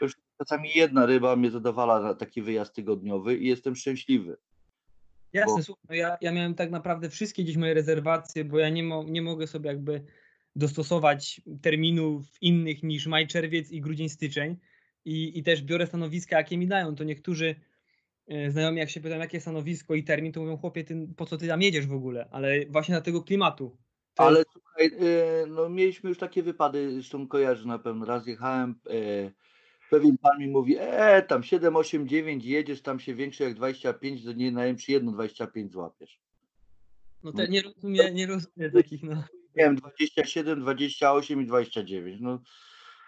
już czasami jedna ryba mnie zadowala na taki wyjazd tygodniowy i jestem szczęśliwy. Jasne, Bo- słuchaj, no ja, ja miałem tak naprawdę wszystkie gdzieś moje rezerwacje, bo ja nie, mo, nie mogę sobie jakby dostosować terminów innych niż maj, czerwiec i grudzień, styczeń. I, I też biorę stanowiska, jakie mi dają. To niektórzy e, znajomi, jak się pytają, jakie stanowisko i termin, to mówią, chłopie, ty, po co ty tam jedziesz w ogóle? Ale właśnie dla tego klimatu. To Ale jest, słuchaj, e, no mieliśmy już takie wypady, zresztą kojarzę na pewno, raz jechałem, e, pewien pan mi mówi, e, tam 7, 8, 9 jedziesz, tam się większe jak 25, to nie najem przy jedno 25 złapiesz. no te, nie rozumiem, nie rozumiem takich, no. Nie wiem, 27, 28 i 29, no,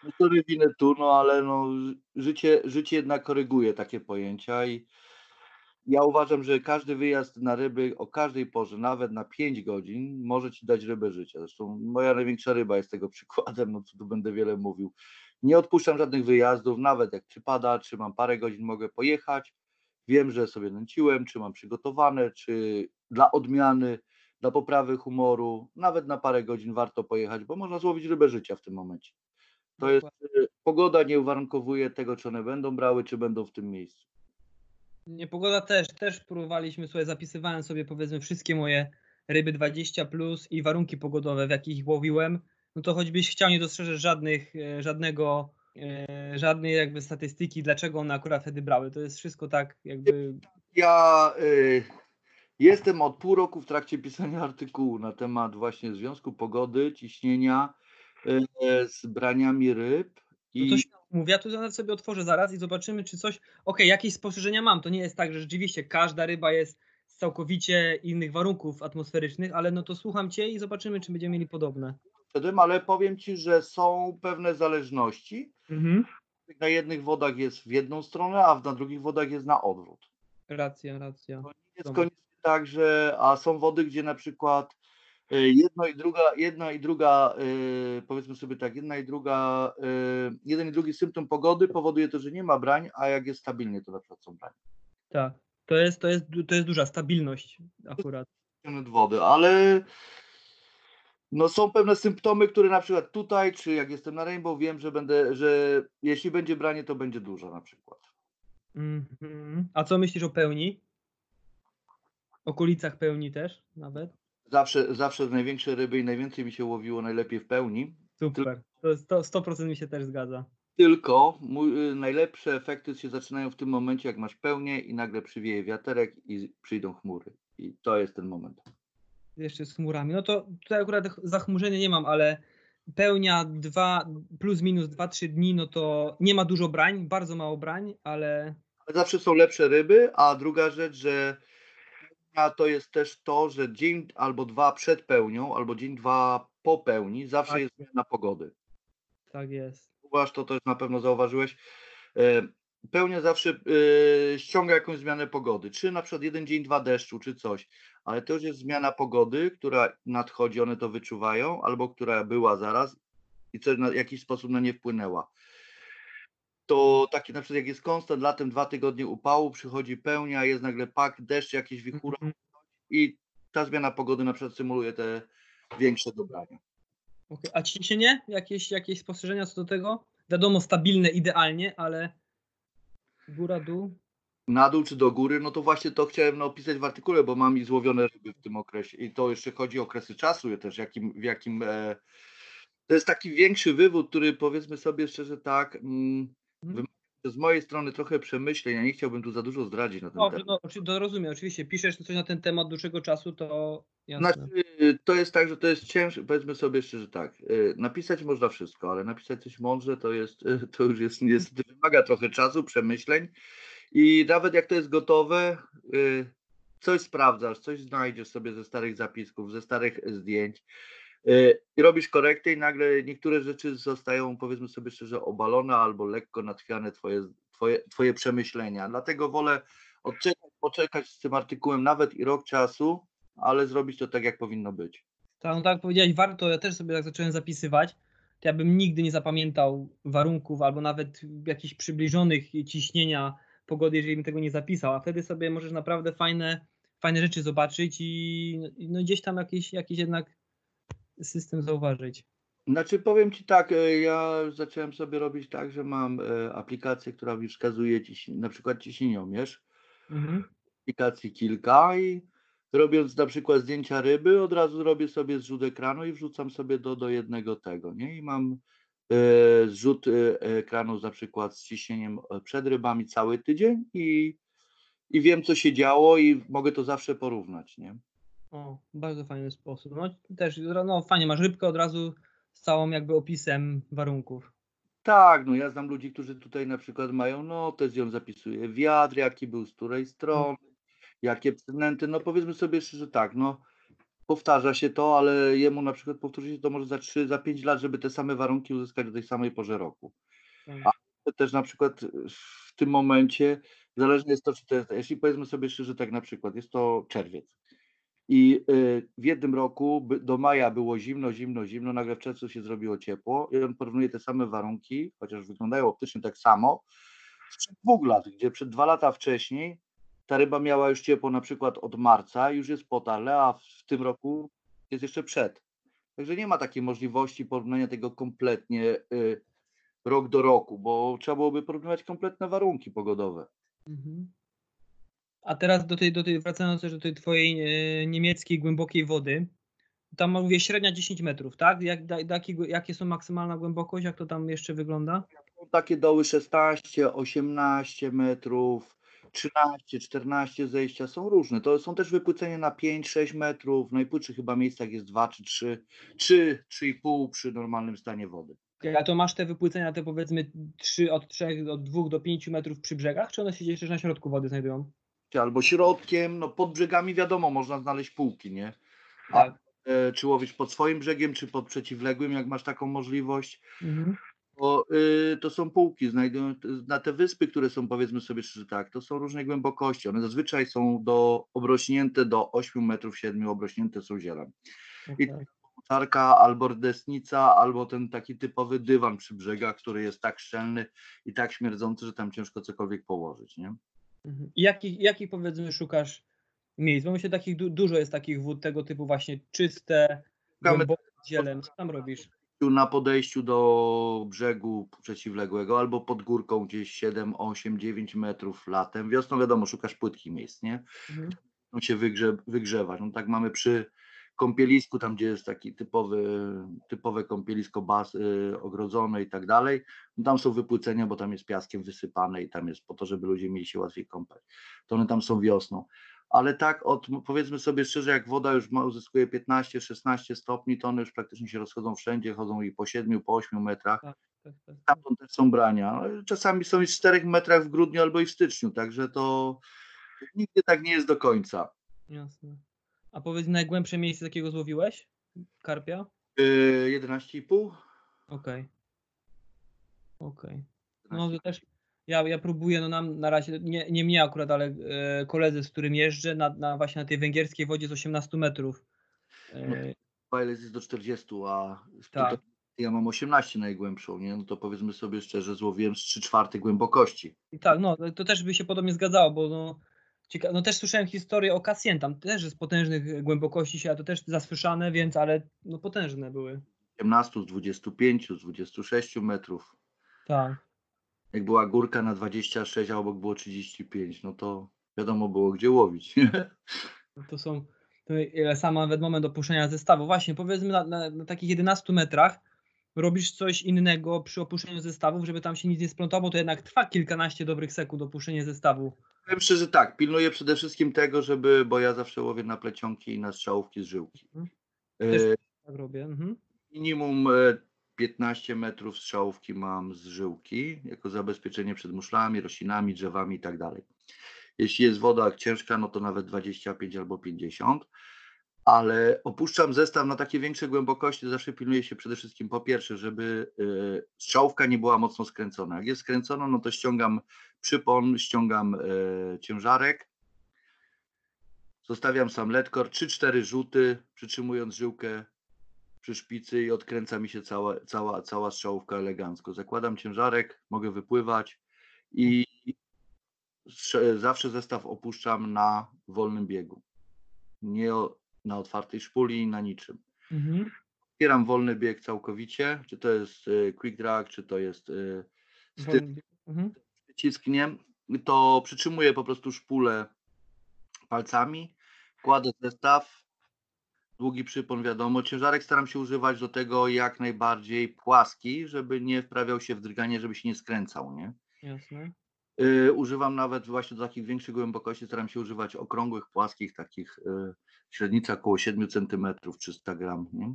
no to rywinę tu, no ale no życie, życie jednak koryguje takie pojęcia i ja uważam, że każdy wyjazd na ryby o każdej porze, nawet na 5 godzin, może ci dać rybę życia. Zresztą moja największa ryba jest tego [LAUGHS] przykładem, no tu będę wiele mówił. Nie odpuszczam żadnych wyjazdów, nawet jak przypada, czy mam parę godzin, mogę pojechać. Wiem, że sobie nęciłem, czy mam przygotowane, czy dla odmiany, dla poprawy humoru, nawet na parę godzin warto pojechać, bo można złowić rybę życia w tym momencie. To jest, y, pogoda nie uwarunkowuje tego, czy one będą brały, czy będą w tym miejscu. Nie, pogoda też, też próbowaliśmy sobie, zapisywałem sobie powiedzmy wszystkie moje ryby 20 plus i warunki pogodowe, w jakich ich łowiłem. No to choćbyś chciał, nie dostrzeżesz żadnych, e, żadnego, e, żadnej jakby statystyki, dlaczego one akurat wtedy brały. To jest wszystko tak jakby. Ja y, jestem od pół roku w trakcie pisania artykułu na temat właśnie związku pogody, ciśnienia z braniami ryb. No I to się mówię, ja tu sobie otworzę zaraz i zobaczymy, czy coś. Okej, jakieś spostrzeżenia mam. To nie jest tak, że rzeczywiście każda ryba jest z całkowicie innych warunków atmosferycznych, ale no to słucham cię i zobaczymy, czy będziemy mieli podobne. ale powiem ci, że są pewne zależności. Mhm. Na jednych wodach jest w jedną stronę, a na drugich wodach jest na odwrót. Racja, racja. To nie jest koniecznie tak, że a są wody, gdzie na przykład jedno i druga, jedna i druga, y, powiedzmy sobie tak, jedna i druga, y, jeden i drugi symptom pogody powoduje to, że nie ma brań, a jak jest stabilnie, to na przykład są branie. Tak. To jest, to jest, to jest duża stabilność akurat. od wody, ale no są pewne symptomy, które na przykład tutaj, czy jak jestem na Rainbow, wiem, że będę, że jeśli będzie branie, to będzie dużo na przykład. Mhm. A co myślisz o pełni? Okolicach pełni też nawet? Zawsze, zawsze największe ryby i najwięcej mi się łowiło najlepiej w pełni. Super. To jest to 100% mi się też zgadza. Tylko mój, y, najlepsze efekty się zaczynają w tym momencie, jak masz pełnię i nagle przywieje wiaterek i przyjdą chmury. I to jest ten moment. Jeszcze z chmurami. No to tutaj akurat zachmurzenia nie mam, ale pełnia dwa, plus minus 2-3 dni, no to nie ma dużo brań, bardzo mało brań, ale Ale zawsze są lepsze ryby, a druga rzecz, że pełnia to jest też to, że dzień albo dwa przed pełnią, albo dzień dwa po pełni, zawsze Tak. jest zmiana pogody. tak jest. Zauważ to, też na pewno zauważyłeś. E, Pełnia zawsze e, ściąga jakąś zmianę pogody. Czy na przykład jeden dzień, dwa deszczu, czy coś. Ale to już jest zmiana pogody, która nadchodzi, one to wyczuwają, albo która była zaraz i co na jakiś sposób na nie wpłynęła. To taki na przykład jak jest konstant latem dwa tygodnie upału, przychodzi pełnia, jest nagle pak, deszcz, jakieś wichura Mhm. i ta zmiana pogody na przykład symuluje te większe dobrania. Okej. A ciśnienie? Jakieś, jakieś spostrzeżenia co do tego? Wiadomo, stabilne idealnie, ale góra, dół. na dół czy do góry, no to właśnie to chciałem napisać w artykule, bo mam i złowione ryby w tym okresie. I to jeszcze chodzi o okresy czasu też, jakim, w jakim. E, to jest taki większy wywód, który powiedzmy sobie szczerze tak, mm, Mhm. z mojej strony trochę przemyśleń. Ja nie chciałbym tu za dużo zdradzić na ten No, temat. no, to rozumiem, oczywiście. Piszesz coś na ten temat dłuższego czasu, to jasne. Znaczy, to jest tak, że to jest cięższe, powiedzmy sobie szczerze tak, y, napisać można wszystko, ale napisać coś mądrze to jest, y, to już jest niestety wymaga trochę czasu, przemyśleń i nawet jak to jest gotowe, y, coś sprawdzasz, coś znajdziesz sobie ze starych zapisków, ze starych zdjęć i robisz korekty i nagle niektóre rzeczy zostają, powiedzmy sobie szczerze, obalone albo lekko natchwiane twoje, twoje, twoje przemyślenia. Dlatego wolę odczekać, poczekać z tym artykułem nawet i rok czasu, ale zrobić to tak, jak powinno być. Tak, no tak jak powiedziałeś, warto, ja też sobie tak zacząłem zapisywać, ja bym nigdy nie zapamiętał warunków albo nawet jakichś przybliżonych ciśnienia pogody, jeżeli bym tego nie zapisał, a wtedy sobie możesz naprawdę fajne, fajne rzeczy zobaczyć i no, gdzieś tam jakiś, jakiś jednak system zauważyć. Znaczy powiem Ci tak, e, ja zacząłem sobie robić tak, że mam e, aplikację, która mi wskazuje ciśni- na przykład ciśnieniomierz, Mhm. aplikacji kilka i robiąc na przykład zdjęcia ryby, od razu robię sobie zrzut ekranu i wrzucam sobie do, do jednego tego, nie? I mam e, zrzut ekranu na przykład z ciśnieniem przed rybami cały tydzień i, i wiem co się działo i mogę to zawsze porównać, nie? O, bardzo fajny sposób. No też, no fajnie, masz rybkę od razu z całą jakby opisem warunków. Tak, no ja znam ludzi, którzy tutaj na przykład mają notes i on zapisuje wiatr, jaki był z której strony, jakie przynęty, no powiedzmy sobie szczerze tak, no powtarza się to, ale jemu na przykład powtórzy się to może za 3, za 5 lat, żeby te same warunki uzyskać do tej samej porze roku. Tak. Też na przykład w tym momencie zależne jest to, czy to jest, jeśli powiedzmy sobie szczerze tak na przykład, jest to czerwiec i y, w jednym roku do maja było zimno, zimno, zimno, nagle w czerwcu się zrobiło ciepło i on porównuje te same warunki, chociaż wyglądają optycznie tak samo, sprzed dwóch lat, gdzie przed dwa lata wcześniej ta ryba miała już ciepło na przykład od marca, już jest po tale, a w tym roku jest jeszcze przed. Także nie ma takiej możliwości porównania tego kompletnie y, rok do roku, bo trzeba byłoby porównywać kompletne warunki pogodowe. Mhm. A teraz do tej, do tej, wracając też do tej twojej e, niemieckiej głębokiej wody, tam mówię średnia 10 metrów, tak? Jak, da, da, jakie, jakie są maksymalna głębokość, jak to tam jeszcze wygląda? Takie doły 16, 18 metrów, 13, 14 zejścia są różne. To są też wypłycenia na 5, 6 metrów. Najpłytszych chyba miejscach jest 2 czy 3, 3, 3,5 przy normalnym stanie wody. A to masz te wypłycenia, te powiedzmy 3, od 3, od 2 do 5 metrów przy brzegach, czy one się gdzieś też na środku wody znajdują? Albo środkiem, no pod brzegami wiadomo, można znaleźć półki, nie? A Tak. e, czy łowisz pod swoim brzegiem, czy pod przeciwległym, jak masz taką możliwość. Mhm. Bo y, to są półki, znajdują na te wyspy, które są powiedzmy sobie szczerze tak, to są różnej głębokości. One zazwyczaj są do obrośnięte do 8 metrów 7, obrośnięte są zielem. I Okej. Czarka albo rdesnica, albo ten taki typowy dywan przy brzegach, który jest tak szczelny i tak śmierdzący, że tam ciężko cokolwiek położyć, nie? Mhm. Jakich, jakich powiedzmy szukasz miejsc? Bo myślę, takich du- dużo jest takich wód tego typu właśnie czyste, głębokie zieleń. Co tam robisz? Na podejściu do brzegu przeciwległego albo pod górką gdzieś 7, 8, 9 metrów latem. Wiosną wiadomo, szukasz płytkich miejsc, nie? Mhm. się wygrze, wygrzewać. No tak mamy przy kąpielisku, tam gdzie jest taki typowy, typowe kąpielisko bas, y, ogrodzone i tak dalej. No tam są wypłycenia, bo tam jest piaskiem wysypane i tam jest po to, żeby ludzie mieli się łatwiej kąpać. To one tam są wiosną. Ale tak od, powiedzmy sobie szczerze, jak woda już ma, uzyskuje 15-16 stopni, to one już praktycznie się rozchodzą wszędzie, chodzą i po 7, po 8 metrach. Tak, tak, tak. Tam też są brania. No, Czasami są i w 4 metrach w grudniu albo i w styczniu, także to nigdy tak nie jest do końca. Jasne. A powiedz najgłębsze miejsce, jakiego złowiłeś? Karpia? Yy, 11,5. Okej. Okej. No to też ja, ja próbuję, no nam na razie, nie, nie mnie akurat, ale e, koledzy, z którym jeżdżę, na, na właśnie na tej węgierskiej wodzie z 18 metrów. E, Wireless jest do 40, a Tak. ja mam 18 najgłębszą, nie? No to powiedzmy sobie szczerze, złowiłem z 3 czwarte głębokości. I tak, no to też by się podobnie zgadzało, bo no, cieka- no też słyszałem historię o Cassien, tam też z potężnych głębokości się, a to też zasłyszane, więc ale no potężne były. 17, z 25, z 26 metrów. Tak. Jak była górka na 26, a obok było 35, no to wiadomo było gdzie łowić. No To są, to ile sam nawet moment opuszczenia zestawu. Właśnie, powiedzmy na, na, na takich 11 metrach robisz coś innego przy opuszczeniu zestawów, żeby tam się nic nie splątało, bo to jednak trwa kilkanaście dobrych sekund opuszczenie zestawu. Powiem szczerze tak, pilnuję przede wszystkim tego, żeby, bo ja zawsze łowię na plecionki i na strzałówki z żyłki. Mhm. E, Też- Tak robię. Mhm. Minimum e, 15 metrów strzałówki mam z żyłki, jako zabezpieczenie przed muszlami, roślinami, drzewami i tak dalej. Jeśli jest woda ciężka, no to nawet 25 albo 50, ale opuszczam zestaw na takie większe głębokości, zawsze pilnuję się przede wszystkim po pierwsze, żeby e, strzałówka nie była mocno skręcona. Jak jest skręcona, no to ściągam przypon, ściągam e, ciężarek, zostawiam sam letkor, 3-4 rzuty, przytrzymując żyłkę przy szpicy i odkręca mi się cała, cała, cała strzałówka elegancko. Zakładam ciężarek, mogę wypływać i zawsze zestaw opuszczam na wolnym biegu. Nie na otwartej szpuli, na niczym. Mhm. Otwieram wolny bieg całkowicie, czy to jest e, quick drag, czy to jest e, styl. Mhm. przycisk, nie? To przytrzymuję po prostu szpulę palcami, kładę zestaw, długi przypon wiadomo, ciężarek staram się używać do tego jak najbardziej płaski, żeby nie wprawiał się w drganie, żeby się nie skręcał, nie? Jasne. Y, używam nawet właśnie do takich większych głębokości, staram się używać okrągłych, płaskich, takich y, średnica około 7 cm, 300 gram. Nie?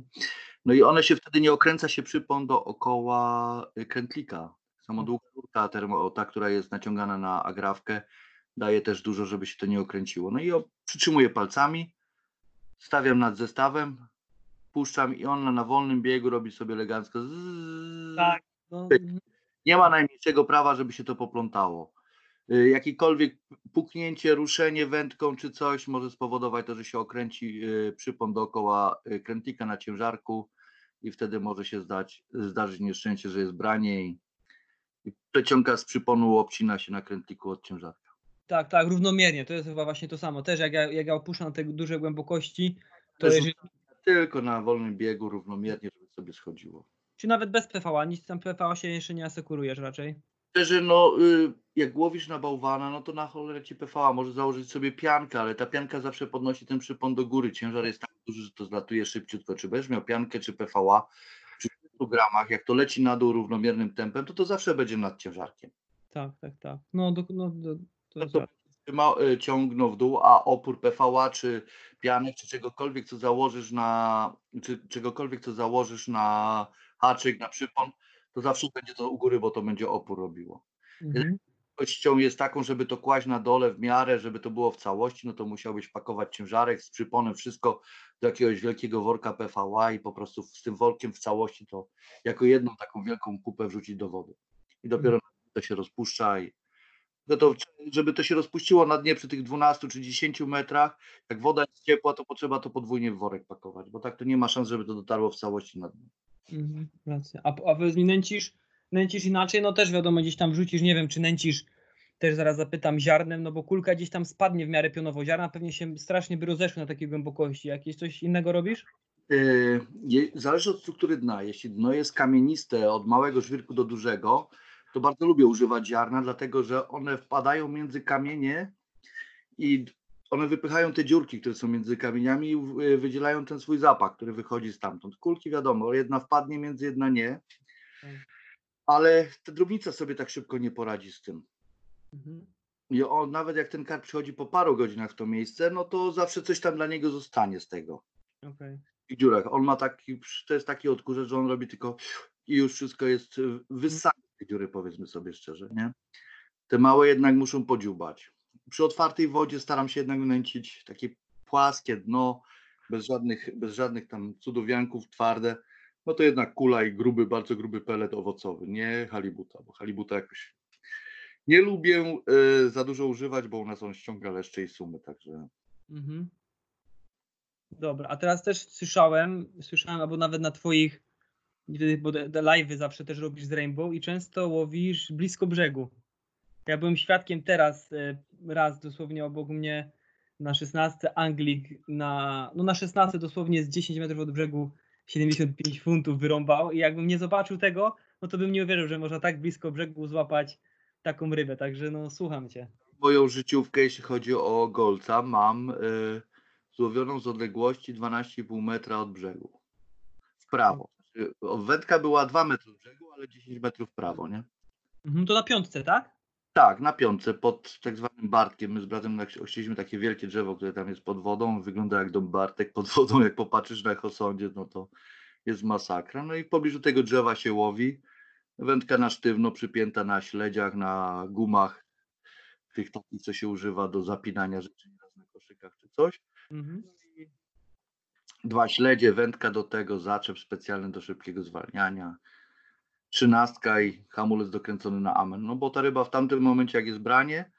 No i one się wtedy nie okręca się przypon dookoła y, krętlika. Samo długa rurka termo, ta, która jest naciągana na agrawkę, daje też dużo, żeby się to nie okręciło. No i o, przytrzymuję palcami, stawiam nad zestawem, puszczam i on na wolnym biegu robi sobie elegancko. Zzz, Tak. No. Nie ma najmniejszego prawa, żeby się to poplątało. Y, Jakikolwiek puknięcie, ruszenie wędką czy coś może spowodować to, że się okręci y, przypon dookoła y, krętlika na ciężarku i wtedy może się zdać, zdarzyć nieszczęście, że jest branie i, i plecionka z przyponu obcina się na krętliku od ciężarka. tak, tak, równomiernie. To jest chyba właśnie to samo. Też jak ja, jak ja opuszczam te duże głębokości, to jeżeli, Tylko na wolnym biegu równomiernie, żeby sobie schodziło. Czy nawet bez PVA, nic tam PVA się jeszcze nie asekurujesz raczej. Szczerze, no y, jak łowisz na bałwana, no to na cholerę ci PVA może założyć sobie piankę, ale ta pianka zawsze podnosi ten przypon do góry. Ciężar jest tak duży, że to zlatuje szybciutko. Czy będziesz miał piankę, czy PVA, przy 100 gramach, jak to leci na dół równomiernym tempem, to to zawsze będzie nad ciężarkiem. Tak, tak, tak. No, do, no do, to No to trzyma, y, ciągną w dół, a opór PVA, czy pianek, czy czegokolwiek, co założysz na, czy czegokolwiek, co założysz na haczyk, na przypon, to zawsze będzie to u góry, bo to będzie opór robiło. Mhm. Kością jest taką, żeby to kłaść na dole w miarę, żeby to było w całości, no to musiałbyś pakować ciężarek z przyponem, wszystko do jakiegoś wielkiego worka PVA i po prostu z tym workiem w całości to jako jedną taką wielką kupę wrzucić do wody. I dopiero to się rozpuszcza i no to, żeby to się rozpuściło na dnie przy tych 12 czy 10 metrach, jak woda jest ciepła, to potrzeba to podwójnie w worek pakować, bo tak to nie ma szans, żeby to dotarło w całości na dno. Mhm, racja. A, a nęcisz, nęcisz inaczej? No też wiadomo, gdzieś tam wrzucisz, nie wiem, czy nęcisz, też zaraz zapytam, ziarnem, no bo kulka gdzieś tam spadnie w miarę pionowo. Ziarna pewnie się strasznie by rozeszły na takiej głębokości. Jakieś coś innego robisz? Yy, Zależy od struktury dna. Jeśli dno jest kamieniste od małego żwirku do dużego, to bardzo lubię używać ziarna, dlatego że one wpadają między kamienie i one wypychają te dziurki, które są między kamieniami i w- wydzielają ten swój zapach, który wychodzi stamtąd. Kulki wiadomo, jedna wpadnie między, jedna nie, Tak. ale ta drobnica sobie tak szybko nie poradzi z tym. Mhm. I on, nawet jak ten karp przychodzi po paru godzinach w to miejsce, no to zawsze coś tam dla niego zostanie z tego. Okej. w dziurach. On ma taki, to jest taki odkurzacz, że on robi tylko i już wszystko jest y, wyssane z tej dziury, powiedzmy sobie szczerze, nie? Te małe jednak muszą podziubać. Przy otwartej wodzie staram się jednak nęcić takie płaskie dno, bez żadnych, bez żadnych tam cudowianków, twarde. No to jednak kula i gruby, bardzo gruby pelet owocowy, nie halibuta, bo halibuta jakoś nie lubię y, za dużo używać, bo u nas on ściąga leszcze i sumy, także Mhm. Dobra, a teraz też słyszałem, słyszałem, albo nawet na twoich, bo live'y zawsze też robisz z Rainbow i często łowisz blisko brzegu. Ja byłem świadkiem teraz e, raz dosłownie obok mnie na 16 Anglik na, no na 16 dosłownie z 10 metrów od brzegu 75 funtów wyrąbał i jakbym nie zobaczył tego, no to bym nie uwierzył, że można tak blisko brzegu złapać taką rybę, także no słucham cię. moją życiówkę, jeśli chodzi o golca, mam y, złowioną z odległości 12,5 metra od brzegu. W prawo. Wędka była 2 metry od brzegu, ale 10 metrów w prawo, nie? Mhm, to na piątce, tak? Tak, na piątce, pod tak zwanym Bartkiem. My z bratem tak- chcieliśmy takie wielkie drzewo, które tam jest pod wodą. Wygląda jak dom Bartek pod wodą. Jak popatrzysz na Echosądzie, no to jest masakra. No i w pobliżu tego drzewa się łowi. Wędka na sztywno, przypięta na śledziach, na gumach, tych takich, co się używa do zapinania rzeczy na koszykach czy coś. Mhm. Dwa śledzie, wędka do tego, zaczep specjalny do szybkiego zwalniania. Trzynastka i hamulec dokręcony na amen. No bo ta ryba w tamtym momencie, jak jest branie,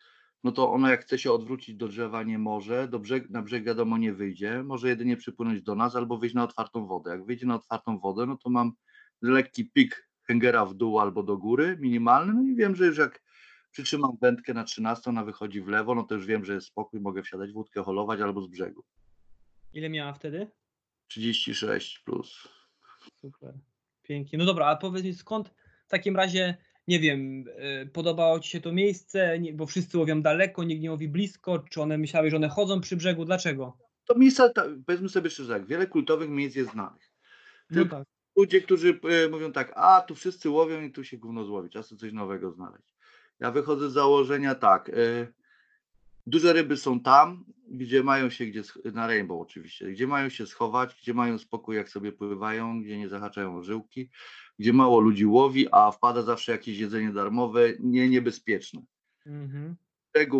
no to ona jak chce się odwrócić do drzewa nie może, do brzeg, na brzeg wiadomo nie wyjdzie, może jedynie przypłynąć do nas albo wyjść na otwartą wodę. Jak wyjdzie na otwartą wodę, no to mam lekki pik hangera w dół albo do góry, minimalny, no i wiem, że już jak przytrzymam wędkę na 13, ona wychodzi w lewo, no to już wiem, że jest spokój, mogę wsiadać w łódkę, holować albo z brzegu. Ile miała wtedy? 36 plus. Super. Pięknie. No dobra, a powiedz mi skąd w takim razie, nie wiem, y, podobało Ci się to miejsce, nie, bo wszyscy łowią daleko, nikt nie łowi blisko, czy one myślały, że one chodzą przy brzegu, dlaczego? To miejsca, powiedzmy sobie szczerze, tak, wiele kultowych miejsc jest znanych. No Tylko tak. ludzie, którzy e, mówią tak, a tu wszyscy łowią i tu się gówno złowi, czasem coś nowego znaleźć. Ja wychodzę z założenia tak, e, duże ryby są tam, gdzie mają się, gdzie na rainbow oczywiście, gdzie mają się schować, gdzie mają spokój jak sobie pływają, gdzie nie zahaczają o żyłki, gdzie mało ludzi łowi, a wpada zawsze jakieś jedzenie darmowe, nie niebezpieczne. Mhm.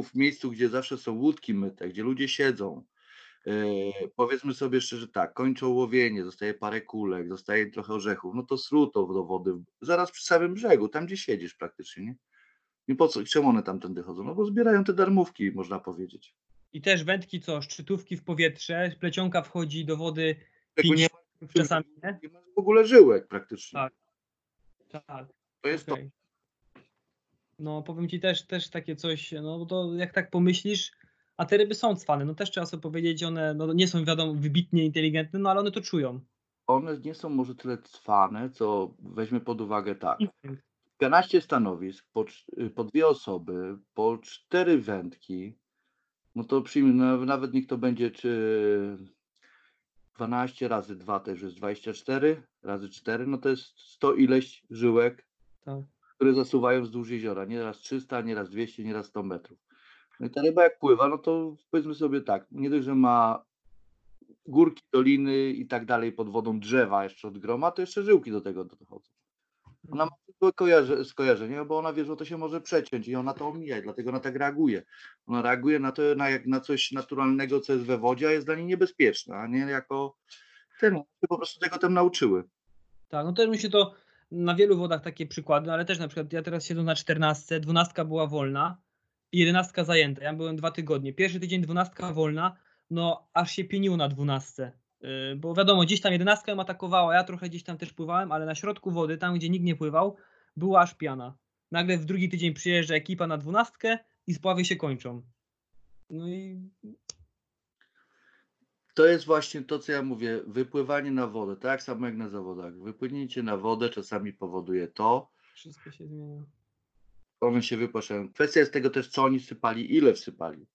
w miejscu, gdzie zawsze są łódki myte, gdzie ludzie siedzą. e, powiedzmy sobie szczerze tak, kończą łowienie, zostaje parę kulek, zostaje trochę orzechów, no to sruto do wody, zaraz przy samym brzegu, tam gdzie siedzisz praktycznie, nie? I po co, czemu one tamtędy chodzą? No bo zbierają te darmówki, można powiedzieć. I też wędki co, szczytówki w powietrze, plecionka wchodzi do wody Tego nie 50 ma, czasami, nie? nie ma w ogóle żyłek praktycznie. Tak. Tak. To jest to. Okej. No powiem ci też, też takie coś, no bo to jak tak pomyślisz, a te ryby są cwane, no też trzeba sobie powiedzieć, one no, nie są wiadomo wybitnie inteligentne, no ale one to czują. One nie są może tyle cwane, co weźmy pod uwagę tak. Instynkt. 12 stanowisk, po, cz- po dwie osoby, po cztery wędki, no to przyjmij, no, nawet niech to będzie czy 12 razy 2 to już jest 24, razy 4, no to jest 100 ileś żyłek, Tak. które zasuwają wzdłuż jeziora, nieraz 300, nieraz 200, nieraz 100 metrów. No i ta ryba jak pływa, no to powiedzmy sobie tak, nie dość, że ma górki, doliny i tak dalej pod wodą, drzewa jeszcze od groma, to jeszcze żyłki do tego dochodzą. Ona ma zwykłe kojarze, skojarzenie, bo ona wie, że to się może przeciąć i ona to omija dlatego ona tak reaguje. Ona reaguje na to, na, jak, na coś naturalnego, co jest we wodzie, a jest dla niej niebezpieczne, a nie jako ten. Po prostu tego tam nauczyły. Tak, no też mi się to na wielu wodach takie przykłady, no ale też na przykład ja teraz siedzę na 14, 12 była wolna i 11 zajęta. Ja byłem dwa tygodnie. Pierwszy tydzień 12 wolna, no aż się pieniło na 12. Yy, Bo wiadomo, gdzieś tam 11 ją atakowała, ja trochę gdzieś tam też pływałem, ale na środku wody, tam gdzie nikt nie pływał, była aż piana. Nagle w drugi tydzień przyjeżdża ekipa na 12 i spławy się kończą. No i To jest właśnie to, co ja mówię, wypływanie na wodę, tak samo jak na zawodach. Wypłynięcie na wodę czasami powoduje to, wszystko się zmienia. one się wypłaszają. Kwestia jest tego też, co oni sypali, ile wsypali.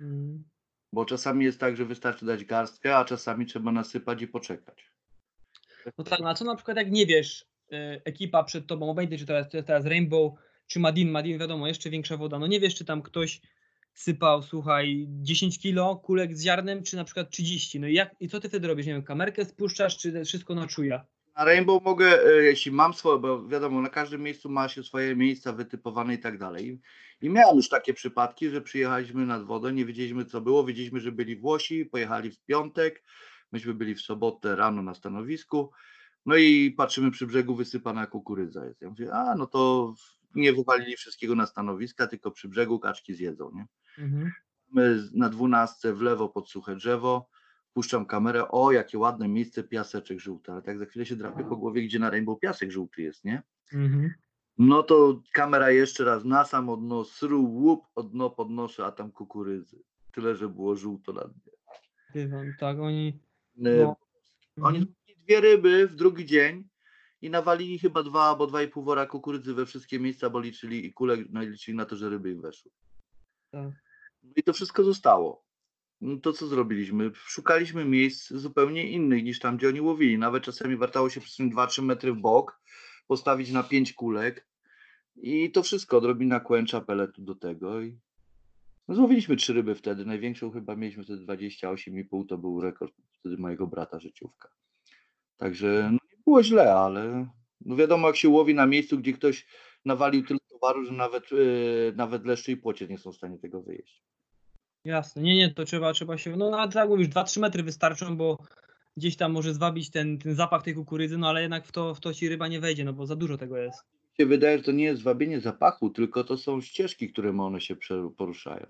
Mm. Bo czasami jest tak, że wystarczy dać garstkę, a czasami trzeba nasypać i poczekać. No tak, no a co na przykład jak nie wiesz, y, ekipa przed tobą, obejdzie czy teraz, teraz Rainbow, czy Madin, Madin wiadomo, jeszcze większa woda, no nie wiesz czy tam ktoś sypał, słuchaj, 10 kilo kulek z ziarnem, czy na przykład 30, no i jak, i co ty wtedy robisz, nie wiem, kamerkę spuszczasz, czy wszystko na czuja? Na Rainbow mogę, e, jeśli mam swoje, bo wiadomo, na każdym miejscu ma się swoje miejsca wytypowane i tak dalej. I miałem już takie przypadki, że przyjechaliśmy nad wodę, nie wiedzieliśmy co było, wiedzieliśmy, że byli Włosi, pojechali w piątek, myśmy byli w sobotę rano na stanowisku, no i patrzymy przy brzegu wysypana kukurydza jest. Ja mówię, a no to nie wywalili wszystkiego na stanowiska, tylko przy brzegu kaczki zjedzą, nie? Mhm. My na dwunastce w lewo pod suche drzewo, puszczam kamerę, o jakie ładne miejsce, piaseczek żółty, ale tak za chwilę się drapie po głowie, gdzie na Rainbow piasek żółty jest, nie? Mhm. No to kamera jeszcze raz na sam dno, sru, łup, od dno podnoszę, a tam kukurydzy. Tyle, że było żółto na dnie. Dywan, tak, oni... E, No. Oni Mhm. dwie ryby w drugi dzień i nawalili chyba dwa albo dwa i pół wora kukurydzy we wszystkie miejsca, bo liczyli i kule no, liczyli na to, że ryby im weszły. Tak. No I to wszystko zostało. No to co zrobiliśmy? Szukaliśmy miejsc zupełnie innych niż tam, gdzie oni łowili. Nawet czasami wartało się przesunąć 2-3 metry w bok, postawić na 5 kulek i to wszystko, odrobina kłęcza, peletu do tego. I... No, złowiliśmy trzy ryby wtedy. Największą chyba mieliśmy wtedy 28,5, to był rekord wtedy mojego brata życiówka. Także no, nie było źle, ale no wiadomo jak się łowi na miejscu, gdzie ktoś nawalił tyle towaru, że nawet, yy, nawet leszcze i płocie nie są w stanie tego wyjeść. Jasne, nie, nie, to trzeba, trzeba się, no nawet tak mówisz, 2-3 metry wystarczą, bo gdzieś tam może zwabić ten, ten zapach tej kukurydzy, no ale jednak w to, w to ci ryba nie wejdzie, no bo za dużo tego jest. Mi się wydaje, że to nie jest wabienie zapachu, tylko to są ścieżki, którym one się poruszają.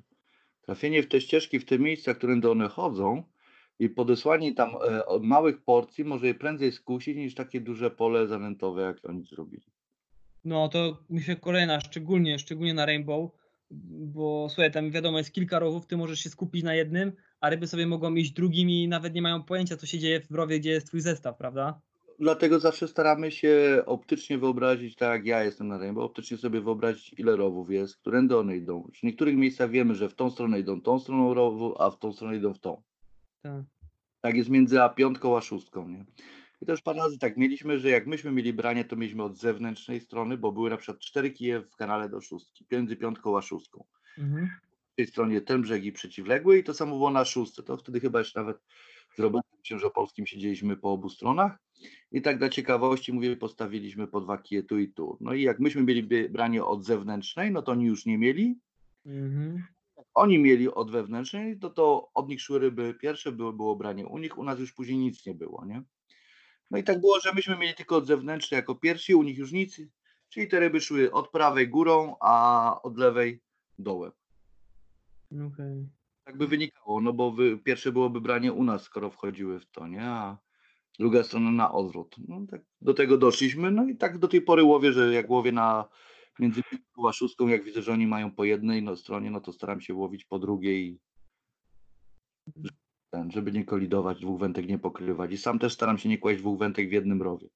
Trafienie w te ścieżki, w te miejsca, którędy one chodzą i podesłanie tam e, małych porcji może je prędzej skusić niż takie duże pole zanętowe, jak oni zrobili. No to mi się kolejna, szczególnie, szczególnie na Rainbow, bo słuchaj, tam wiadomo jest kilka rowów, ty możesz się skupić na jednym, a ryby sobie mogą iść drugim i nawet nie mają pojęcia, co się dzieje w rowie, gdzie jest twój zestaw, prawda? Dlatego zawsze staramy się optycznie wyobrazić, tak jak ja jestem na Rainbow, optycznie sobie wyobrazić, ile rowów jest, którędy one idą. W niektórych miejscach wiemy, że w tą stronę idą tą stroną rowu, a w tą stronę idą w tą. Tak. Tak jest między a piątką a szóstką, nie? I też parę razy tak mieliśmy, że jak myśmy mieli branie, to mieliśmy od zewnętrznej strony, bo były na przykład cztery kije w kanale do szóstki, między piątką a szóstką. Mhm. W tej stronie ten brzeg i przeciwległy i to samo było na szóstce. To wtedy chyba jeszcze nawet z Robertem Księżopolskim siedzieliśmy po obu stronach i tak dla ciekawości, mówię, postawiliśmy po dwa kije tu i tu. No i jak myśmy mieli branie od zewnętrznej, no to oni już nie mieli, Mhm. oni mieli od wewnętrznej, to to od nich szły ryby pierwsze, było, było branie u nich, u nas już później nic nie było, nie? No i tak było, że myśmy mieli tylko od zewnętrznej jako pierwsi, u nich już nic, czyli te ryby szły od prawej górą, a od lewej dołem. Okej. Tak by wynikało, no bo wy, pierwsze byłoby branie u nas, skoro wchodziły w to, nie? A druga strona na odwrót. No tak do tego doszliśmy, no i tak do tej pory łowię, że jak łowię na między piątką a szóstką, jak widzę, że oni mają po jednej no, stronie, no to staram się łowić po drugiej, ten, żeby nie kolidować, dwóch wędek nie pokrywać. I sam też staram się nie kłaść dwóch wędek w jednym rowie,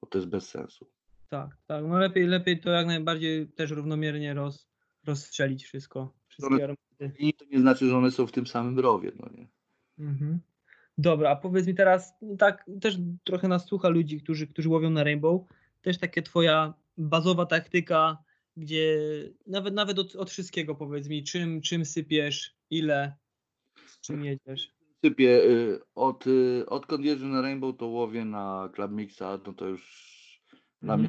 bo to jest bez sensu. Tak, tak. No lepiej, lepiej to jak najbardziej też równomiernie roz, rozstrzelić wszystko. Wszystkie One-. I to nie znaczy, że one są w tym samym rowie, no nie? Mhm. Dobra, a powiedz mi teraz, tak, też trochę nas słucha ludzi, którzy, którzy łowią na Rainbow. Też takie twoja bazowa taktyka, gdzie nawet nawet od, od wszystkiego powiedz mi, czym, czym sypiesz, ile, czym jedziesz. Sypię. y, Od, y, odkąd jeżdżę na Rainbow, to łowię na Club Mixa, no to już dla Mhm. mnie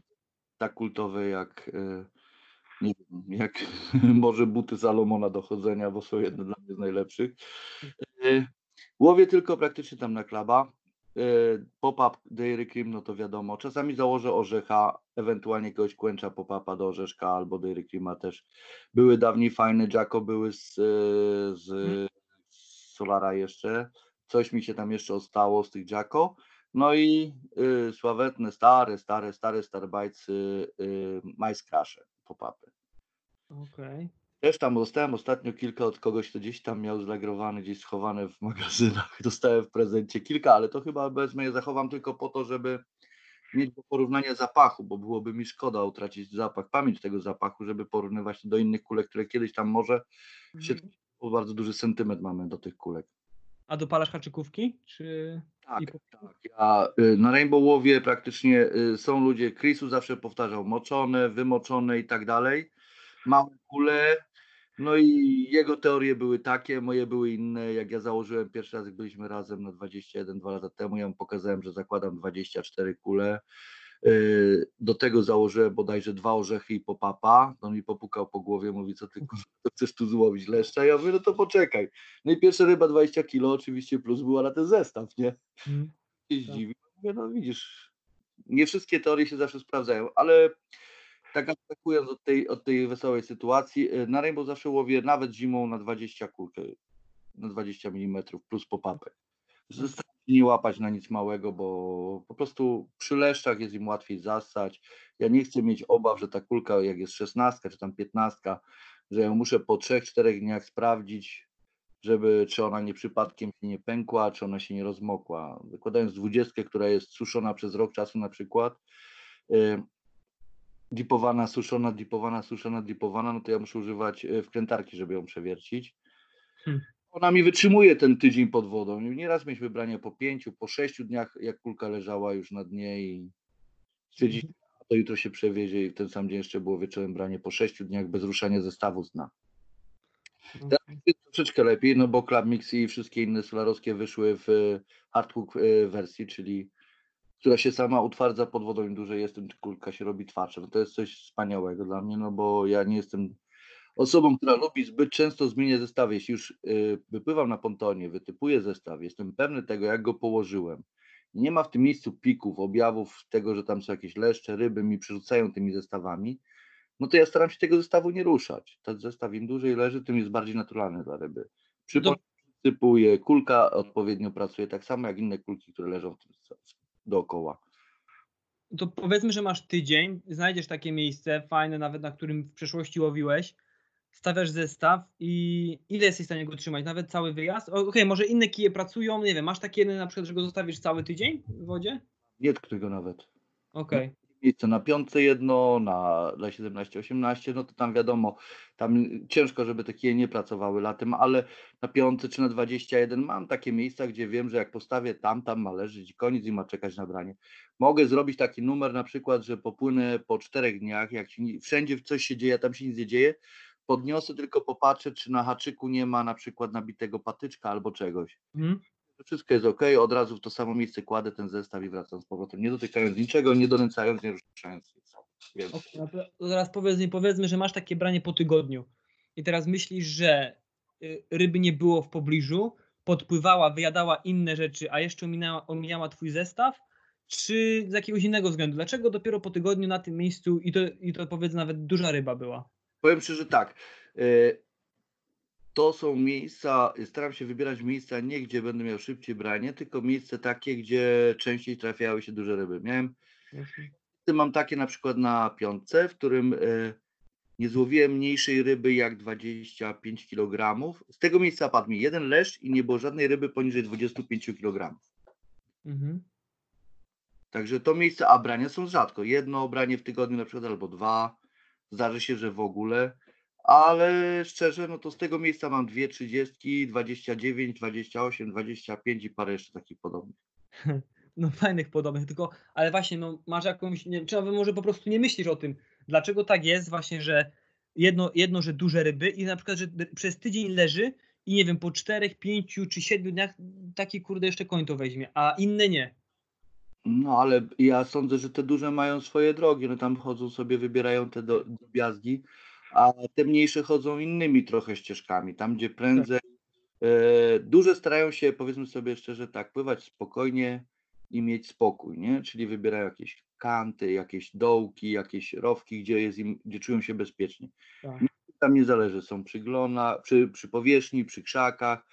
tak kultowe jak e, nie wiem, jak [LAUGHS] może buty Salomona do chodzenia, bo są jedne dla mnie z najlepszych. Łowię tylko praktycznie tam na klaba. Pop-up Dairy Cream, no to wiadomo. Czasami założę orzecha, ewentualnie jakiegoś kłęcza pop-upa do orzeszka albo Dairy Creama też. Były dawniej fajne, Jacko były z, z Solara jeszcze. Coś mi się tam jeszcze ostało z tych Jacko. No i y, sławetne, stare, stare, stare Starbites y, Mice Crasze, pop-upy. Okej. Też tam dostałem ostatnio kilka od kogoś, kto gdzieś tam miał zlagrowane, gdzieś schowane w magazynach. [LAUGHS] Dostałem w prezencie kilka, ale to chyba wezmę je zachowam tylko po to, żeby mieć do porównania zapachu, bo byłoby mi szkoda utracić zapach, pamięć tego zapachu, żeby porównywać do innych kulek, które kiedyś tam może się Mhm. Bo bardzo duży sentyment mamy do tych kulek. A dopalasz haczykówki? Czy... Tak, I tak. Ja y, na Rainbow łowie praktycznie y, są ludzie, Chrisu zawsze powtarzał, moczone, wymoczone i tak dalej. Małe kule. No i jego teorie były takie, moje były inne. Jak ja założyłem pierwszy raz, jak byliśmy razem na 21 dwa lata temu, ja mu pokazałem, że zakładam 24 kule. Y, Do tego założyłem bodajże dwa orzechy i popapa. On mi popukał po głowie, mówi, co ty to chcesz tu złowić leszcza? Ja mówię, no to poczekaj. No i pierwsza ryba 20 kilo oczywiście plus była na ten zestaw, nie? Mhm. się Tak. zdziwił. Mówię, no widzisz, nie wszystkie teorie się zawsze sprawdzają, ale tak atakując od tej, od tej wesołej sytuacji, y, na Rainbow zawsze łowię nawet zimą na 20 kulkę, na 20 mm plus popapek. Się Nie łapać na nic małego, bo po prostu przy leszczach jest im łatwiej zastać. Ja nie chcę mieć obaw, że ta kulka, jak jest 16 czy tam 15, że ją muszę po 3-4 dniach sprawdzić, żeby czy ona nie przypadkiem nie pękła, czy ona się nie rozmokła. Zakładając 20, która jest suszona przez rok czasu na przykład, y, dipowana, suszona, dipowana, suszona, dipowana, no to ja muszę używać y, wkrętarki, żeby ją przewiercić. Hmm. Ona mi wytrzymuje ten tydzień pod wodą. Nieraz mieliśmy branie po pięciu, po sześciu dniach, jak kulka leżała już na dnie i stwierdziliśmy, a to jutro się przewiezie i w ten sam dzień jeszcze było wieczorem branie po sześciu dniach bez ruszania zestawu z dna. Okej. Jest troszeczkę lepiej, no bo Club Mix i wszystkie inne solarowskie wyszły w e, hardhook e, wersji, czyli która się sama utwardza pod wodą, im dłużej jest, tym kulka się robi twardsza. No to jest coś wspaniałego dla mnie, no bo ja nie jestem osobą, która lubi zbyt często zmieniać zestawy. Jeśli już y, wypływam na pontonie, wytypuję zestaw, jestem pewny tego, jak go położyłem. Nie ma w tym miejscu pików, objawów tego, że tam są jakieś leszcze, ryby mi przerzucają tymi zestawami, no to ja staram się tego zestawu nie ruszać. Ten zestaw im dłużej leży, tym jest bardziej naturalny dla ryby. Przysypuję, kulka odpowiednio pracuje, tak samo jak inne kulki, które leżą w tym dookoła. To powiedzmy, że masz tydzień, znajdziesz takie miejsce fajne, nawet na którym w przeszłości łowiłeś, stawiasz zestaw i ile jesteś w stanie go trzymać? Nawet cały wyjazd? Okej, może inne kije pracują, nie wiem, masz takie na przykład, że go zostawisz cały tydzień w wodzie? Nie tknę go nawet. Okej. miejsce na piątce jedno, na dla 17-18, no to tam wiadomo, tam ciężko, żeby te kije nie pracowały latem, ale na piątce czy na 21 mam takie miejsca, gdzie wiem, że jak postawię tam, tam ma leżeć koniec i ma czekać na branie. Mogę zrobić taki numer na przykład, że popłynę po czterech dniach, jak się, wszędzie coś się dzieje, tam się nic nie dzieje, podniosę tylko popatrzę, czy na haczyku nie ma na przykład nabitego patyczka albo czegoś. Mhm. Wszystko jest ok, od razu w to samo miejsce kładę ten zestaw i wracam z powrotem, nie dotykając niczego, nie donęcając, nie ruszając nic. Więc Okej, no teraz powiedz mi, powiedzmy, że masz takie branie po tygodniu i teraz myślisz, że y, ryby nie było w pobliżu, podpływała, wyjadała inne rzeczy, a jeszcze ominęła, omijała twój zestaw, czy z jakiegoś innego względu? Dlaczego dopiero po tygodniu na tym miejscu i to, i to powiedz nawet duża ryba była? Powiem szczerze tak. y, To są miejsca, staram się wybierać miejsca nie gdzie będę miał szybciej branie, tylko miejsce takie, gdzie częściej trafiały się duże ryby. Miałem, mam takie na przykład na piątce, w którym y, nie złowiłem mniejszej ryby jak 25 kg. Z tego miejsca padł mi jeden leszcz i nie było żadnej ryby poniżej 25 kg. Mhm. Także to miejsce, a brania są rzadko. Jedno branie w tygodniu na przykład albo dwa. Zdarzy się, że w ogóle. Ale szczerze, no to z tego miejsca mam dwie trzydziestki, 29, 28, 25 i parę jeszcze takich podobnych. [LAUGHS] No fajnych, podobnych, tylko, ale właśnie, no masz jakąś, nie, czy nawet może po prostu nie myślisz o tym, dlaczego tak jest właśnie, że jedno, jedno, że duże ryby i na przykład, że przez tydzień leży i nie wiem, po czterech, pięciu czy siedmiu dniach taki kurde jeszcze koń to weźmie, a inne nie. No, ale ja sądzę, że te duże mają swoje drogi, no tam chodzą sobie, wybierają te do drobiazgi, a te mniejsze chodzą innymi trochę ścieżkami, tam gdzie prędzej e, duże starają się, powiedzmy sobie szczerze tak, pływać spokojnie i mieć spokój, nie? Czyli wybierają jakieś kanty, jakieś dołki, jakieś rowki, gdzie jest im, gdzie czują się bezpiecznie. Tak. Tam nie zależy, są przy glona, przy, przy powierzchni, przy krzakach,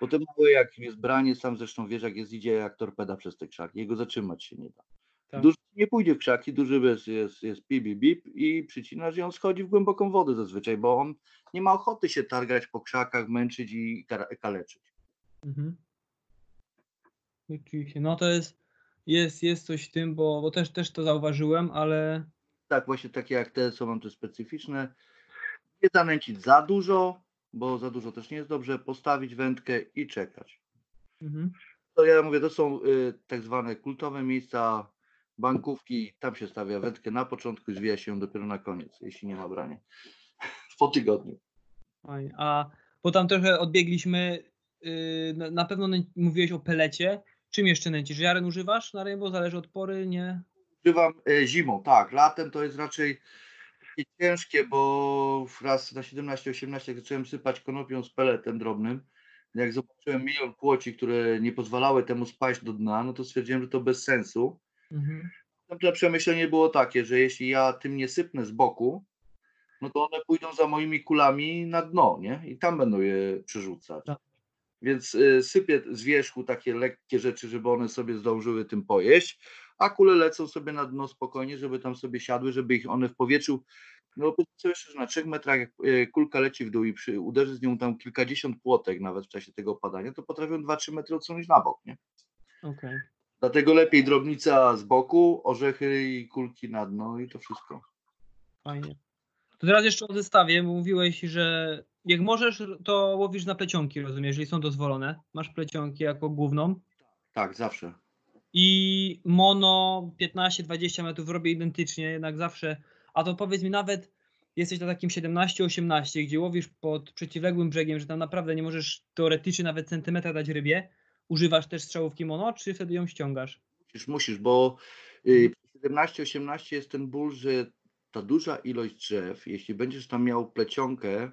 bo te małe jak jest branie, sam zresztą wiesz jak jest, idzie jak torpeda przez te krzaki, jego zatrzymać się nie da. Tak. Duży nie pójdzie w krzaki, duży jest, jest, jest pip, bip, bip i przycinasz i on schodzi w głęboką wodę zazwyczaj, bo on nie ma ochoty się targać po krzakach, męczyć i kaleczyć. Mhm. Rzeczywiście, no to jest, jest, jest coś w tym, bo, bo też, też to zauważyłem, ale Tak, właśnie takie jak te są mam te specyficzne. Nie zanęcić za dużo, bo za dużo też nie jest dobrze, postawić wędkę i czekać. mhm. To ja mówię, to są y, tak zwane kultowe miejsca, bankówki, tam się stawia wędkę na początku i zwija się ją dopiero na koniec, jeśli nie ma brania. [LAUGHS] Po tygodniu. Fajnie. A bo tam trochę odbiegliśmy, yy, na, na pewno nę- mówiłeś o pelecie. Czym jeszcze nęcisz? Jaren używasz na Rainbow? Zależy od pory, nie? Używam e, zimą, tak. Latem to jest raczej takie ciężkie, bo raz na 17-18 zacząłem sypać konopią z peletem drobnym. Jak zobaczyłem milion płoci, które nie pozwalały temu spaść do dna, no to stwierdziłem, że to bez sensu. Mhm. Następne przemyślenie było takie, że jeśli ja tym nie sypnę z boku, no to one pójdą za moimi kulami na dno, nie? I tam będą je przerzucać. Tak. Więc y, sypię z wierzchu takie lekkie rzeczy, żeby one sobie zdążyły tym pojeść, a kule lecą sobie na dno spokojnie, żeby tam sobie siadły, żeby ich one w powietrzu, no powiedzmy szczerze, na 3 metrach jak y, kulka leci w dół i przy, uderzy z nią tam kilkadziesiąt płotek nawet w czasie tego opadania, to potrafią 2-3 metry odsunąć na bok, nie? Okej. Dlatego lepiej drobnica z boku, orzechy i kulki na dno i to wszystko. Fajnie. To teraz jeszcze o zestawie, bo mówiłeś, że jak możesz, to łowisz na plecionki, rozumiem, jeżeli są dozwolone. Masz plecionki jako główną. Tak, zawsze. I mono 15-20 metrów robię identycznie, jednak zawsze. A to powiedz mi nawet, jesteś na takim 17-18, gdzie łowisz pod przeciwległym brzegiem, że tam naprawdę nie możesz teoretycznie nawet centymetra dać rybie. Używasz też strzałówki mono, czy wtedy ją ściągasz? Musisz, musisz, bo y, 17-18 jest ten ból, że ta duża ilość drzew, jeśli będziesz tam miał plecionkę,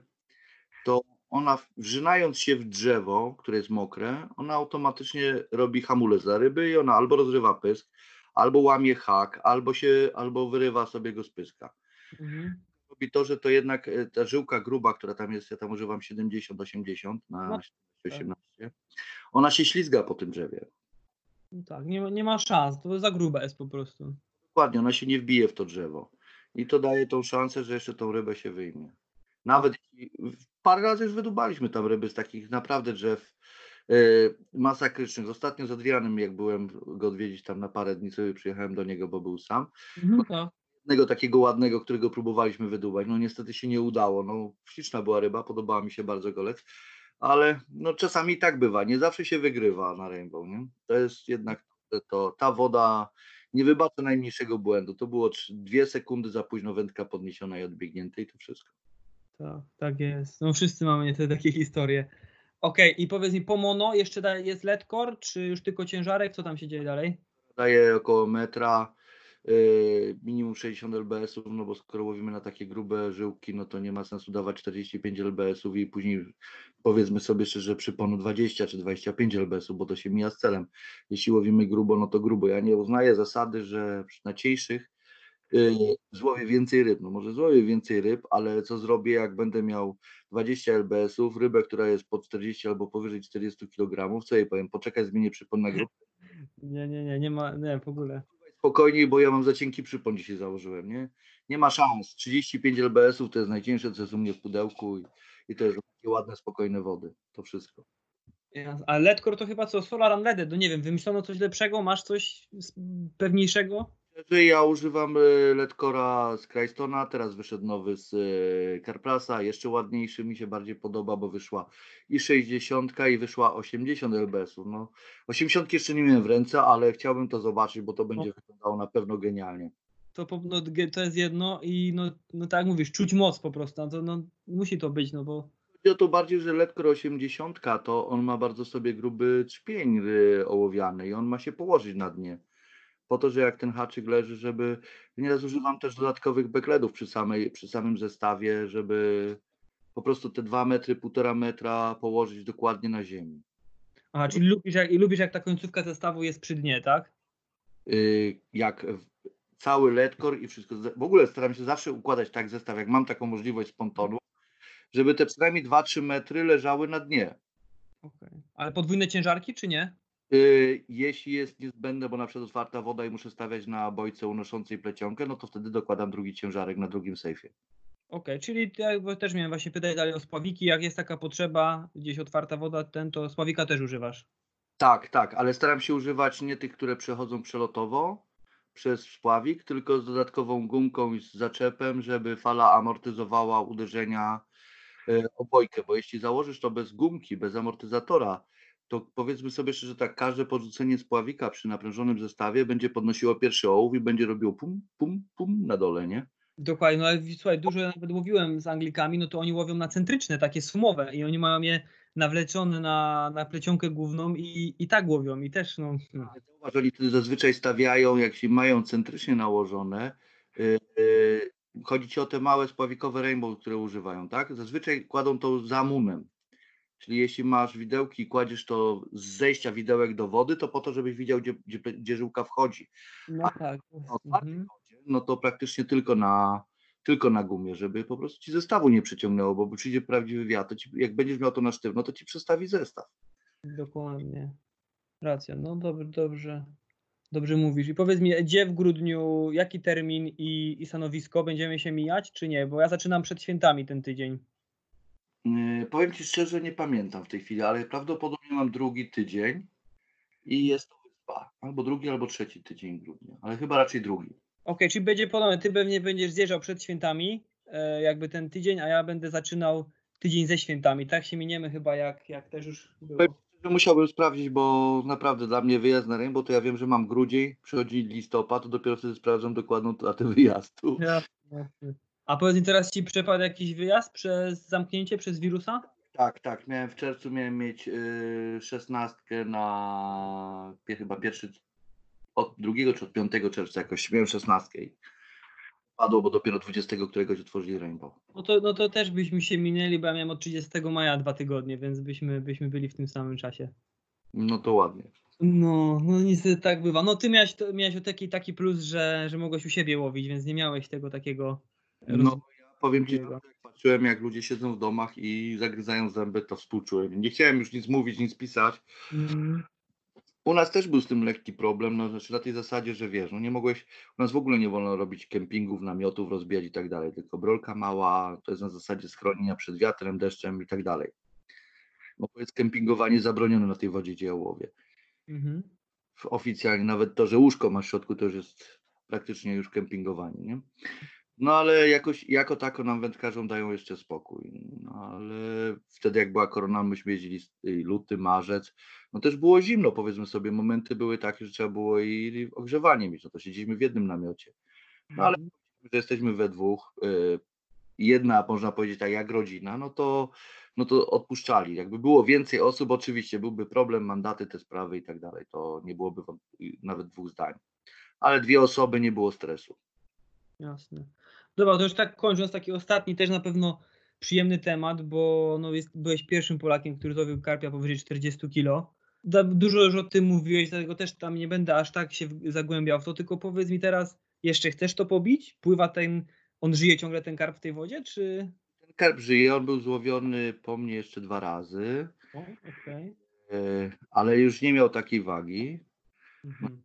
to ona wrzynając się w drzewo, które jest mokre, ona automatycznie robi hamulec dla ryby i ona albo rozrywa pysk, albo łamie hak, albo się, albo wyrywa sobie go z pyska. Mhm. Robi to, że to jednak e, ta żyłka gruba, która tam jest, ja tam używam 70-80 na No, 17-18, ona się ślizga po tym drzewie. No tak, nie, ma- nie ma szans, to za grube jest po prostu. Dokładnie, ona się nie wbije w to drzewo. I to daje tą szansę, że jeszcze tą rybę się wyjmie. Nawet parę razy już wydubaliśmy tam ryby z takich naprawdę drzew e, masakrycznych. Ostatnio z Adrianem, jak byłem go odwiedzić tam na parę dni, sobie przyjechałem do niego, bo był sam. Mhm. Jednego takiego ładnego, którego próbowaliśmy wydubać. No niestety się nie udało. No śliczna była ryba, podobała mi się bardzo golec. Ale no czasami tak bywa. Nie zawsze się wygrywa na Rainbow, nie? To jest jednak to, ta woda nie wybacza najmniejszego błędu. To było dwie sekundy za późno wędka podniesiona i odbiegnięte i to wszystko. Tak, tak jest. No wszyscy mamy niestety takie historie. Okej, i powiedz mi, po mono jeszcze jest ledkor, czy już tylko ciężarek? Co tam się dzieje dalej? Daje około metra, yy, minimum 60 lbs-ów, no bo skoro łowimy na takie grube żyłki, no to nie ma sensu dawać 45 lbs-ów i później powiedzmy sobie szczerze przy ponu 20 czy 25 lbs-ów, bo to się mija z celem. Jeśli łowimy grubo, no to grubo. Ja nie uznaję zasady, że na cieńszych yy, złowię więcej ryb. No może złowię więcej ryb, ale co zrobię, jak będę miał 20 lbs-ów, rybę, która jest po 40 albo powyżej 40 kg, co jej powiem, poczekaj, zmienię przypon na grupę [LAUGHS] Nie, nie, nie, nie ma, nie, w ogóle. spokojniej, bo ja mam za cienki przypon dzisiaj założyłem, nie? Nie ma szans. 35 lbs-ów to jest najcięższe, co jest u mnie w pudełku i, i to jest takie ładne, spokojne wody. To wszystko. A ledkor to chyba co? Solar Unleaded, no nie wiem, wymyślono coś lepszego? Masz coś pewniejszego? Ja używam e, Ledkora z Krajstona, teraz wyszedł nowy z e, Carplasa, jeszcze ładniejszy, mi się bardziej podoba, bo wyszła i 60 i wyszła 80 lbs-ów. No, 80 jeszcze nie miałem w ręce, ale chciałbym to zobaczyć, bo to będzie wyglądało na pewno genialnie. To, no, to jest jedno i no, no tak mówisz, czuć moc po prostu, no to no, musi to być, no bo Chodzi o to bardziej, że Letkor 80 to on ma bardzo sobie gruby trzpień y, ołowiany i on ma się położyć na dnie. Po to, że jak ten haczyk leży, żeby nieraz używam też dodatkowych backledów przy, samej, przy samym zestawie, żeby po prostu te dwa metry, półtora metra położyć dokładnie na ziemi. Aha, czyli lubisz jak, lubisz jak ta końcówka zestawu jest przy dnie, tak? Yy, jak cały ledkor i wszystko. W ogóle staram się zawsze układać tak zestaw, jak mam taką możliwość z pontonu, żeby te przynajmniej 2-3 metry leżały na dnie. Okej. Ale podwójne ciężarki, czy nie? Yy, Jeśli jest niezbędne, bo na przykład otwarta woda i muszę stawiać na bojce unoszącej plecionkę, no to wtedy dokładam drugi ciężarek na drugim sejfie. Okej, czyli ja też miałem właśnie pytać dalej o spławiki. Jak jest taka potrzeba, gdzieś otwarta woda, ten to spławika też używasz. Tak, tak, ale staram się używać nie tych, które przechodzą przelotowo przez spławik, tylko z dodatkową gumką i z zaczepem, żeby fala amortyzowała uderzenia e, o bojkę, bo jeśli założysz to bez gumki, bez amortyzatora, to powiedzmy sobie szczerze tak, każde podrzucenie spławika przy naprężonym zestawie będzie podnosiło pierwszy ołów i będzie robiło pum, pum, pum na dole, nie? Dokładnie, no ale słuchaj, dużo ja nawet mówiłem z Anglikami, no to oni łowią na centryczne, takie sumowe i oni mają je nawleczone na, na plecionkę główną i, i tak łowią i też no, no. Zauważ, oni wtedy zazwyczaj stawiają, jak się mają centrycznie nałożone, yy, yy, chodzi ci o te małe spławikowe rainbow, które używają, tak? Zazwyczaj kładą to za munem. Czyli jeśli masz widełki i kładziesz to z zejścia widełek do wody, to po to, żebyś widział, gdzie, gdzie, gdzie żyłka wchodzi. no tak. Na otwartej Mhm. wodzie, no to praktycznie tylko na, tylko na gumie, żeby po prostu ci zestawu nie przeciągnęło, bo przyjdzie prawdziwy wiatr, ci, jak będziesz miał to na sztywno, to ci przestawi zestaw. Dokładnie. Racja, no dobrze, dobrze. Dobrze mówisz. I powiedz mi, gdzie w grudniu, jaki termin i, i stanowisko będziemy się mijać, czy nie? Bo ja zaczynam przed świętami ten tydzień. Yy, powiem ci szczerze, nie pamiętam w tej chwili, ale prawdopodobnie mam drugi tydzień i jest to wyspa. Albo drugi, albo trzeci tydzień grudnia, ale chyba raczej drugi. Okej, czyli będzie podobnie. Ty pewnie będziesz zjeżdżał przed świętami, e, jakby ten tydzień, a ja będę zaczynał tydzień ze świętami. Tak się miniemy chyba, jak, jak też już było. Musiałbym sprawdzić, bo naprawdę dla mnie wyjazd na Rainbow, to ja wiem, że mam grudzień, przychodzi listopad, to dopiero wtedy sprawdzam dokładną datę wyjazdu. Jasne, jasne. A powiedz mi, teraz ci przepadł jakiś wyjazd przez zamknięcie, przez wirusa? Tak, tak, miałem w czerwcu miałem mieć yy, szesnastkę na pie- chyba pierwszy, od drugiego czy od 5 czerwca jakoś, miałem szesnastkę i padło, bo dopiero 20 któregoś otworzyli Rainbow. No to, no to też byśmy się minęli, bo ja miałem od 30 maja dwa tygodnie, więc byśmy, byśmy byli w tym samym czasie. No to ładnie. No, no niestety tak bywa. No ty miałeś, miałeś taki, taki plus, że, że mogłeś u siebie łowić, więc nie miałeś tego takiego. No ja powiem ci, że jak patrzyłem jak ludzie siedzą w domach i zagryzają zęby, to współczułem. Nie chciałem już nic mówić, nic pisać. Mm, U nas też był z tym lekki problem, no znaczy na tej zasadzie, że wiesz, no nie mogłeś, u nas w ogóle nie wolno robić kempingów, namiotów, rozbijać i tak dalej, tylko brolka mała, to jest na zasadzie schronienia przed wiatrem, deszczem i tak dalej. No bo jest kempingowanie zabronione na tej wodzie, łowię. mhm. Oficjalnie nawet to, że łóżko masz w środku, to już jest praktycznie już kempingowanie, nie? No ale jakoś, jako tako nam wędkarzom dają jeszcze spokój. No ale wtedy jak była korona, myśmy jeździli i luty, marzec, no też było zimno, powiedzmy sobie, momenty były takie, że trzeba było i ogrzewanie mieć, no to siedzieliśmy w jednym namiocie. No ale że jesteśmy we dwóch, y, jedna, można powiedzieć tak jak rodzina, no to, no to odpuszczali. Jakby było więcej osób, oczywiście byłby problem, mandaty, te sprawy i tak dalej, to nie byłoby wąt- nawet dwóch zdań. Ale dwie osoby, nie było stresu. Jasne. Dobra, to już tak kończąc, taki ostatni też na pewno przyjemny temat, bo no jest, byłeś pierwszym Polakiem, który złowił karpia powyżej 40 kg. Da- Dużo już o tym mówiłeś, dlatego też tam nie będę aż tak się zagłębiał w to, tylko powiedz mi teraz, jeszcze chcesz to pobić? Pływa ten, on żyje ciągle ten karp w tej wodzie, czy... Ten karp żyje, on był złowiony po mnie jeszcze dwa razy, O, okej. y, ale już nie miał takiej wagi. Mhm.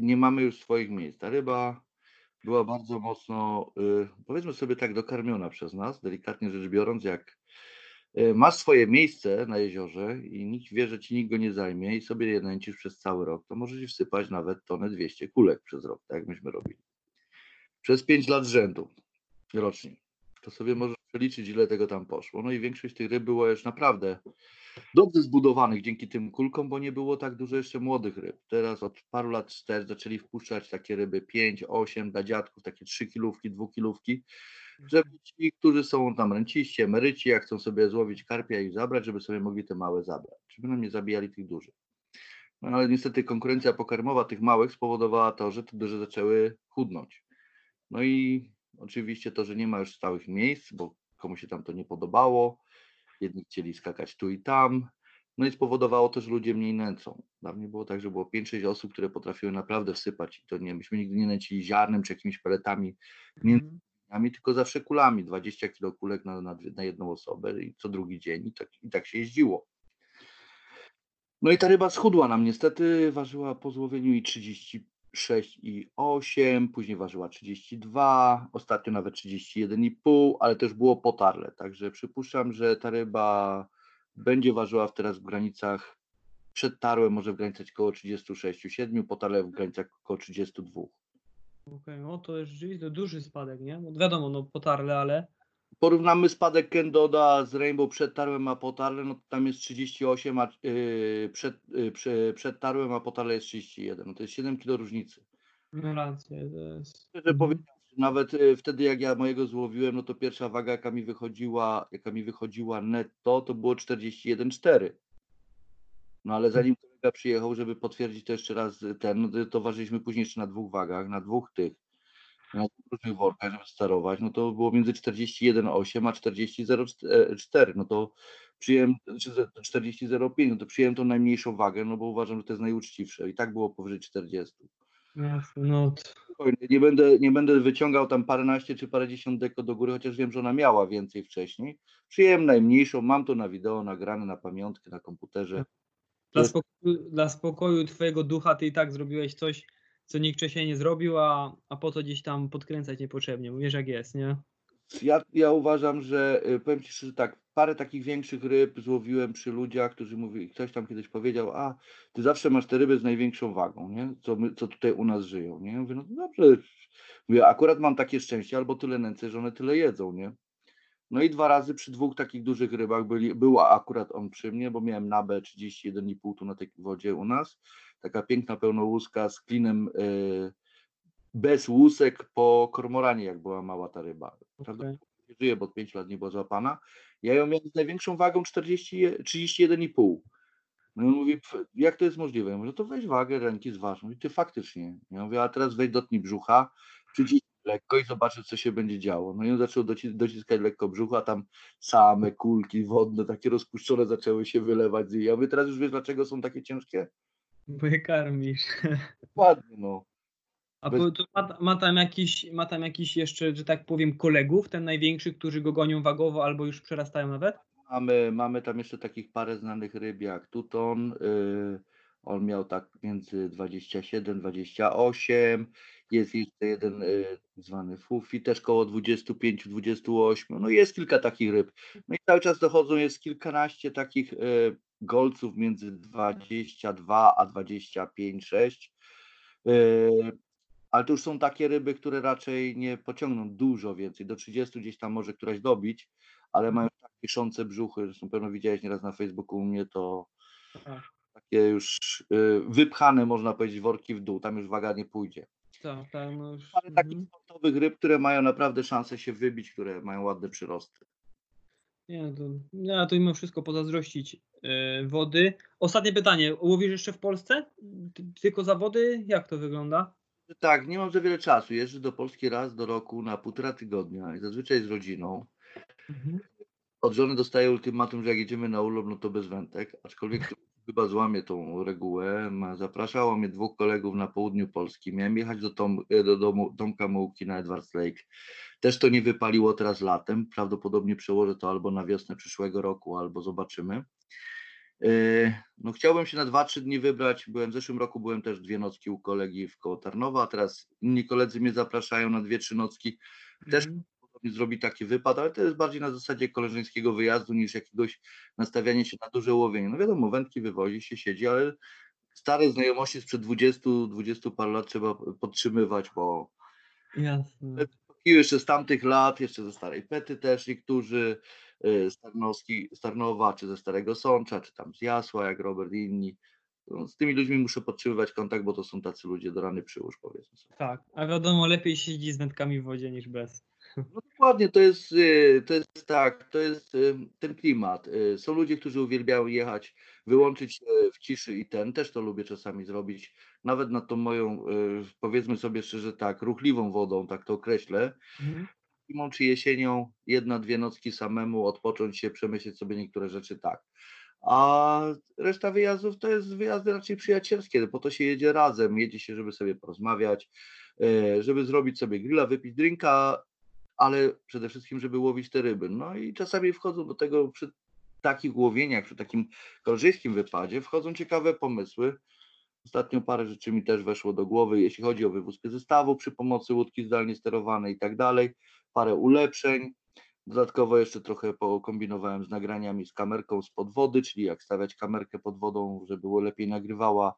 Nie mamy już swoich miejsc. Ta ryba była bardzo mocno, y, powiedzmy sobie tak, dokarmiona przez nas, delikatnie rzecz biorąc, jak y, masz swoje miejsce na jeziorze i nikt wie, że ci nikt go nie zajmie i sobie je nęcisz przez cały rok, to możesz wsypać nawet tonę 200 kulek przez rok, tak jak myśmy robili. Przez 5 lat rzędu rocznie. To sobie możesz przeliczyć, ile tego tam poszło. No i większość tych ryb było już naprawdę dobrze zbudowanych dzięki tym kulkom, bo nie było tak dużo jeszcze młodych ryb. Teraz od paru lat wstecz zaczęli wpuszczać takie ryby 5, 8 dla dziadków, takie 3 kilówki, 2 kilówki, żeby ci, którzy są tam ręciści, emeryci, jak chcą sobie złowić karpia i zabrać, żeby sobie mogli te małe zabrać, żeby nam nie zabijali tych dużych. No ale niestety konkurencja pokarmowa tych małych spowodowała to, że te duże zaczęły chudnąć. No i oczywiście to, że nie ma już stałych miejsc, bo komu się tam to nie podobało, jedni chcieli skakać tu i tam, no i spowodowało to, że ludzie mniej nęcą. Dawniej było tak, że było 5-6 osób, które potrafiły naprawdę wsypać i to nie, myśmy nigdy nie nęcili ziarnem czy jakimiś peletami Mhm. między tylko zawsze kulami, 20 kilo kulek na, na, na jedną osobę i co drugi dzień i tak, i tak się jeździło. No i ta ryba schudła nam niestety, ważyła po złowieniu i 36 i 8, później ważyła 32, ostatnio nawet 31,5, ale też było potarle, także przypuszczam, że ta ryba będzie ważyła teraz w granicach, przed tarłem może w granicach około 36-7, potarle w granicach około 32. Okej, no to jest rzeczywiście duży spadek, nie? No wiadomo, no potarle, ale Porównamy spadek Kendoda z Rainbow przed tarłem a po tarle, no to tam jest 38, a yy, przed, yy, prze, przed tarłem a po tarle jest 31. No to jest 7 kg różnicy. no rację, to jest... Szczerze Mhm. powiedziawszy, nawet y, wtedy jak ja mojego złowiłem, no to pierwsza waga jaka mi wychodziła, jaka mi wychodziła netto, to było 41,4. No ale zanim kolega przyjechał, żeby potwierdzić to jeszcze raz ten, no to ważyliśmy później jeszcze na dwóch wagach, na dwóch tych, dwóch różnych workach, żeby starować, no to było między 41,8 a 40,04. No to przyjąłem, czy ze- 40,05, no to przyjąłem tą najmniejszą wagę, no bo uważam, że to jest najuczciwsze. I tak było powyżej 40. Jasne, no Nie będę, nie będę wyciągał tam paręnaście czy parędziesiąt deko do góry, chociaż wiem, że ona miała więcej wcześniej. Przyjąłem najmniejszą, mam to na wideo nagrane, na pamiątkę, na komputerze. Dla spokoju, dla spokoju twojego ducha ty i tak zrobiłeś coś, co nikt wcześniej nie zrobił, a, a po to gdzieś tam podkręcać niepotrzebnie. Wiesz jak jest, nie? Ja, ja uważam, że y, powiem Ci szczerze tak, parę takich większych ryb złowiłem przy ludziach, którzy mówili, ktoś tam kiedyś powiedział, a ty zawsze masz te ryby z największą wagą, nie? Co, my, co tutaj u nas żyją, nie? Mówię, no dobrze, mówię, akurat mam takie szczęście, albo tyle nęcę, że one tyle jedzą, nie? No i dwa razy przy dwóch takich dużych rybach byli, była akurat on przy mnie, bo miałem nabę 31,5 tu na tej wodzie u nas. Taka piękna pełnołuska z klinem y, bez łusek po kormoranie, jak była mała ta ryba. Nie żyje, bo od 5 lat nie była złapana. Ja ją miałem z największą wagą 40, 31,5. No i on mówi, "Pf, jak to jest możliwe? Ja mówię, no to weź wagę, ręki zważ. Mówi, ty faktycznie. Ja mówię, a teraz weź dotknij brzucha, przyciśnij lekko i zobaczysz, co się będzie działo. No i on zaczął doci- dociskać lekko brzucha, a tam same kulki wodne, takie rozpuszczone zaczęły się wylewać. niej. Ja mówię, teraz już wiesz, dlaczego są takie ciężkie? Bo je karmisz. [LAUGHS] Ładnie, no. A Bez- ma, ma, tam jakiś, ma tam jakiś jeszcze, że tak powiem, kolegów, ten największy, którzy go gonią wagowo albo już przerastają nawet? Mamy, mamy tam jeszcze takich parę znanych ryb jak Tuton. y, on miał tak między 27, 28. Jest jeszcze jeden y, zwany Fufi, też koło 25, 28. No jest kilka takich ryb. No i cały czas dochodzą, jest kilkanaście takich y, golców między 22 a 25, 6. Y, ale to już są takie ryby, które raczej nie pociągną dużo więcej. Do 30 gdzieś tam może któraś dobić, ale mają tak piszące brzuchy, zresztą pewno widziałeś nieraz na Facebooku u mnie, to Tak. takie już y, wypchane, można powiedzieć, worki w dół, tam już waga nie pójdzie. Tak, tak, no już, Ale takich mhm. sportowych ryb, które mają naprawdę szansę się wybić, które mają ładne przyrosty. Nie, no to, ja to mimo wszystko pozazdrościć wody. Ostatnie pytanie, łowisz jeszcze w Polsce? Ty, tylko zawody? Jak to wygląda? Tak, nie mam za wiele czasu. Jeżdżę do Polski raz do roku na półtora tygodnia i zazwyczaj z rodziną. Mhm. Od żony dostaję ultimatum, że jak jedziemy na urlop, no to bez wędek, aczkolwiek [LAUGHS] chyba złamie tą regułę. Zapraszało mnie dwóch kolegów na południu Polski. Miałem jechać do, Tom, e, do domu Tomka Mułki na Edwards Lake. Też to nie wypaliło teraz latem. Prawdopodobnie przełożę to albo na wiosnę przyszłego roku, albo zobaczymy. E, No chciałbym się na 2-3 dni wybrać. Byłem w zeszłym roku, byłem też dwie nocki u kolegi w koło Tarnowa, a teraz inni koledzy mnie zapraszają na dwie, trzy nocki. Też prawdopodobnie zrobi taki wypad, ale to jest bardziej na zasadzie koleżeńskiego wyjazdu niż jakiegoś nastawiania się na duże łowienie. No wiadomo, wędki wywozi się, siedzi, ale stare znajomości sprzed 20-20 paru lat trzeba podtrzymywać, bo Jasne. I jeszcze z tamtych lat, jeszcze ze starej Pety też niektórzy, y, z Tarnowski, z Tarnowa, czy ze Starego Sącza, czy tam z Jasła, jak Robert i inni. No, z tymi ludźmi muszę podtrzymywać kontakt, bo to są tacy ludzie do rany przyłóż, powiedzmy sobie. Tak, a wiadomo, lepiej siedzi z wędkami w wodzie niż bez. No dokładnie, to jest, y, to jest tak, to jest y, ten klimat. Y, Są ludzie, którzy uwielbiają jechać, wyłączyć się w ciszy i ten, też to lubię czasami zrobić, nawet nad tą moją, powiedzmy sobie szczerze tak, ruchliwą wodą, tak to określę, Mhm. zimą czy jesienią, jedna, dwie nocki samemu, odpocząć się, przemyśleć sobie niektóre rzeczy tak. A reszta wyjazdów to jest wyjazdy raczej przyjacielskie, po to się jedzie razem, jedzie się, żeby sobie porozmawiać, żeby zrobić sobie grilla, wypić drinka, ale przede wszystkim, żeby łowić te ryby. No i czasami wchodzą do tego przy takich łowieniach, przy takim korzystkim wypadzie, wchodzą ciekawe pomysły. Ostatnio parę rzeczy mi też weszło do głowy, jeśli chodzi o wywózkę zestawu przy pomocy łódki zdalnie sterowanej i tak dalej, parę ulepszeń. Dodatkowo jeszcze trochę pokombinowałem z nagraniami z kamerką spod wody, czyli jak stawiać kamerkę pod wodą, żeby było lepiej nagrywała.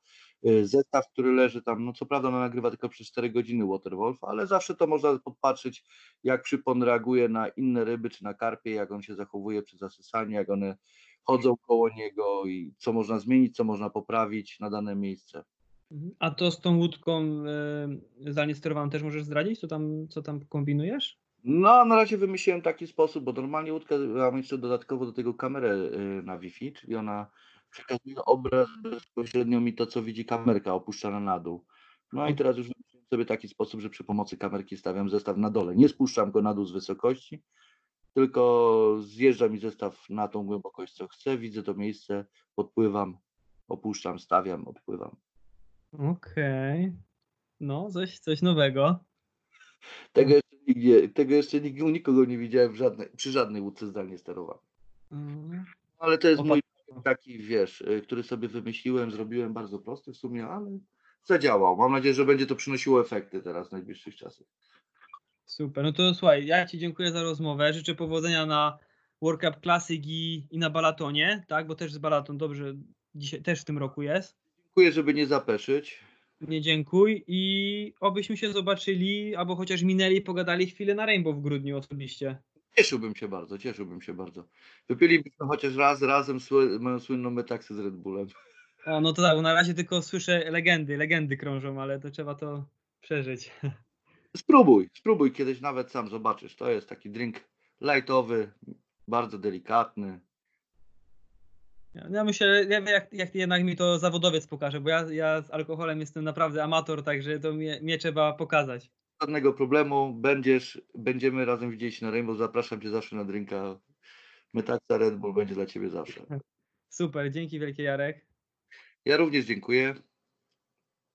Y, Zestaw, który leży tam, no co prawda ona nagrywa tylko przez 4 godziny Waterwolf, ale zawsze to można podpatrzeć, jak przypon reaguje na inne ryby czy na karpie, jak on się zachowuje przy zasysaniu, jak one chodzą koło niego i co można zmienić, co można poprawić na dane miejsce. Mhm. A to z tą łódką y, zdalnie sterowaną też możesz zdradzić, co tam, co tam kombinujesz? No, na razie wymyśliłem taki sposób, bo normalnie łódka mam jeszcze dodatkowo do tego kamerę y, na Wi-Fi, czyli ona przekazuje obraz bezpośrednio mi to, co widzi kamerka opuszczana na dół. No i teraz już sobie taki sposób, że przy pomocy kamerki stawiam zestaw na dole. Nie spuszczam go na dół z wysokości, tylko zjeżdża mi zestaw na tą głębokość, co chcę, widzę to miejsce, podpływam, opuszczam, stawiam, odpływam. Okej. No, coś, coś nowego. Tego jeszcze nigdzie, tego jeszcze nigdy u nikogo nie widziałem żadnej, przy żadnej łódce zdalnie sterowanej. Mm. Ale to jest O, mój taki, wiesz, y, który sobie wymyśliłem, zrobiłem bardzo prosty w sumie, ale zadziałał. Mam nadzieję, że będzie to przynosiło efekty teraz w najbliższych czasach. Super, no to słuchaj, ja Ci dziękuję za rozmowę. Życzę powodzenia na World Cup Classic i, i na balatonie, tak? Bo też z balaton dobrze dzisiaj też w tym roku jest. Dziękuję, żeby nie zapeszyć. Nie dziękuj i obyśmy się zobaczyli, albo chociaż minęli, pogadali chwilę na Rainbow w grudniu osobiście. Cieszyłbym się bardzo, cieszyłbym się bardzo. Wypilibyśmy chociaż raz razem sły, moją słynną metaksę z Red Bullem. O, no to tak, na razie tylko słyszę legendy, legendy krążą, ale to trzeba to przeżyć. [LAUGHS] Spróbuj, spróbuj kiedyś nawet sam zobaczysz. To jest taki drink lightowy, bardzo delikatny. Ja, myślę, jak, jak jednak mi to zawodowiec pokaże, bo ja, ja z alkoholem jestem naprawdę amator, także to mnie, mnie trzeba pokazać. Żadnego problemu, będziesz, będziemy razem widzieć na Rainbow. Zapraszam cię zawsze na drinka. Metaksa Red Bull będzie dla ciebie zawsze. Super, dzięki wielkie Jarek. Ja również dziękuję.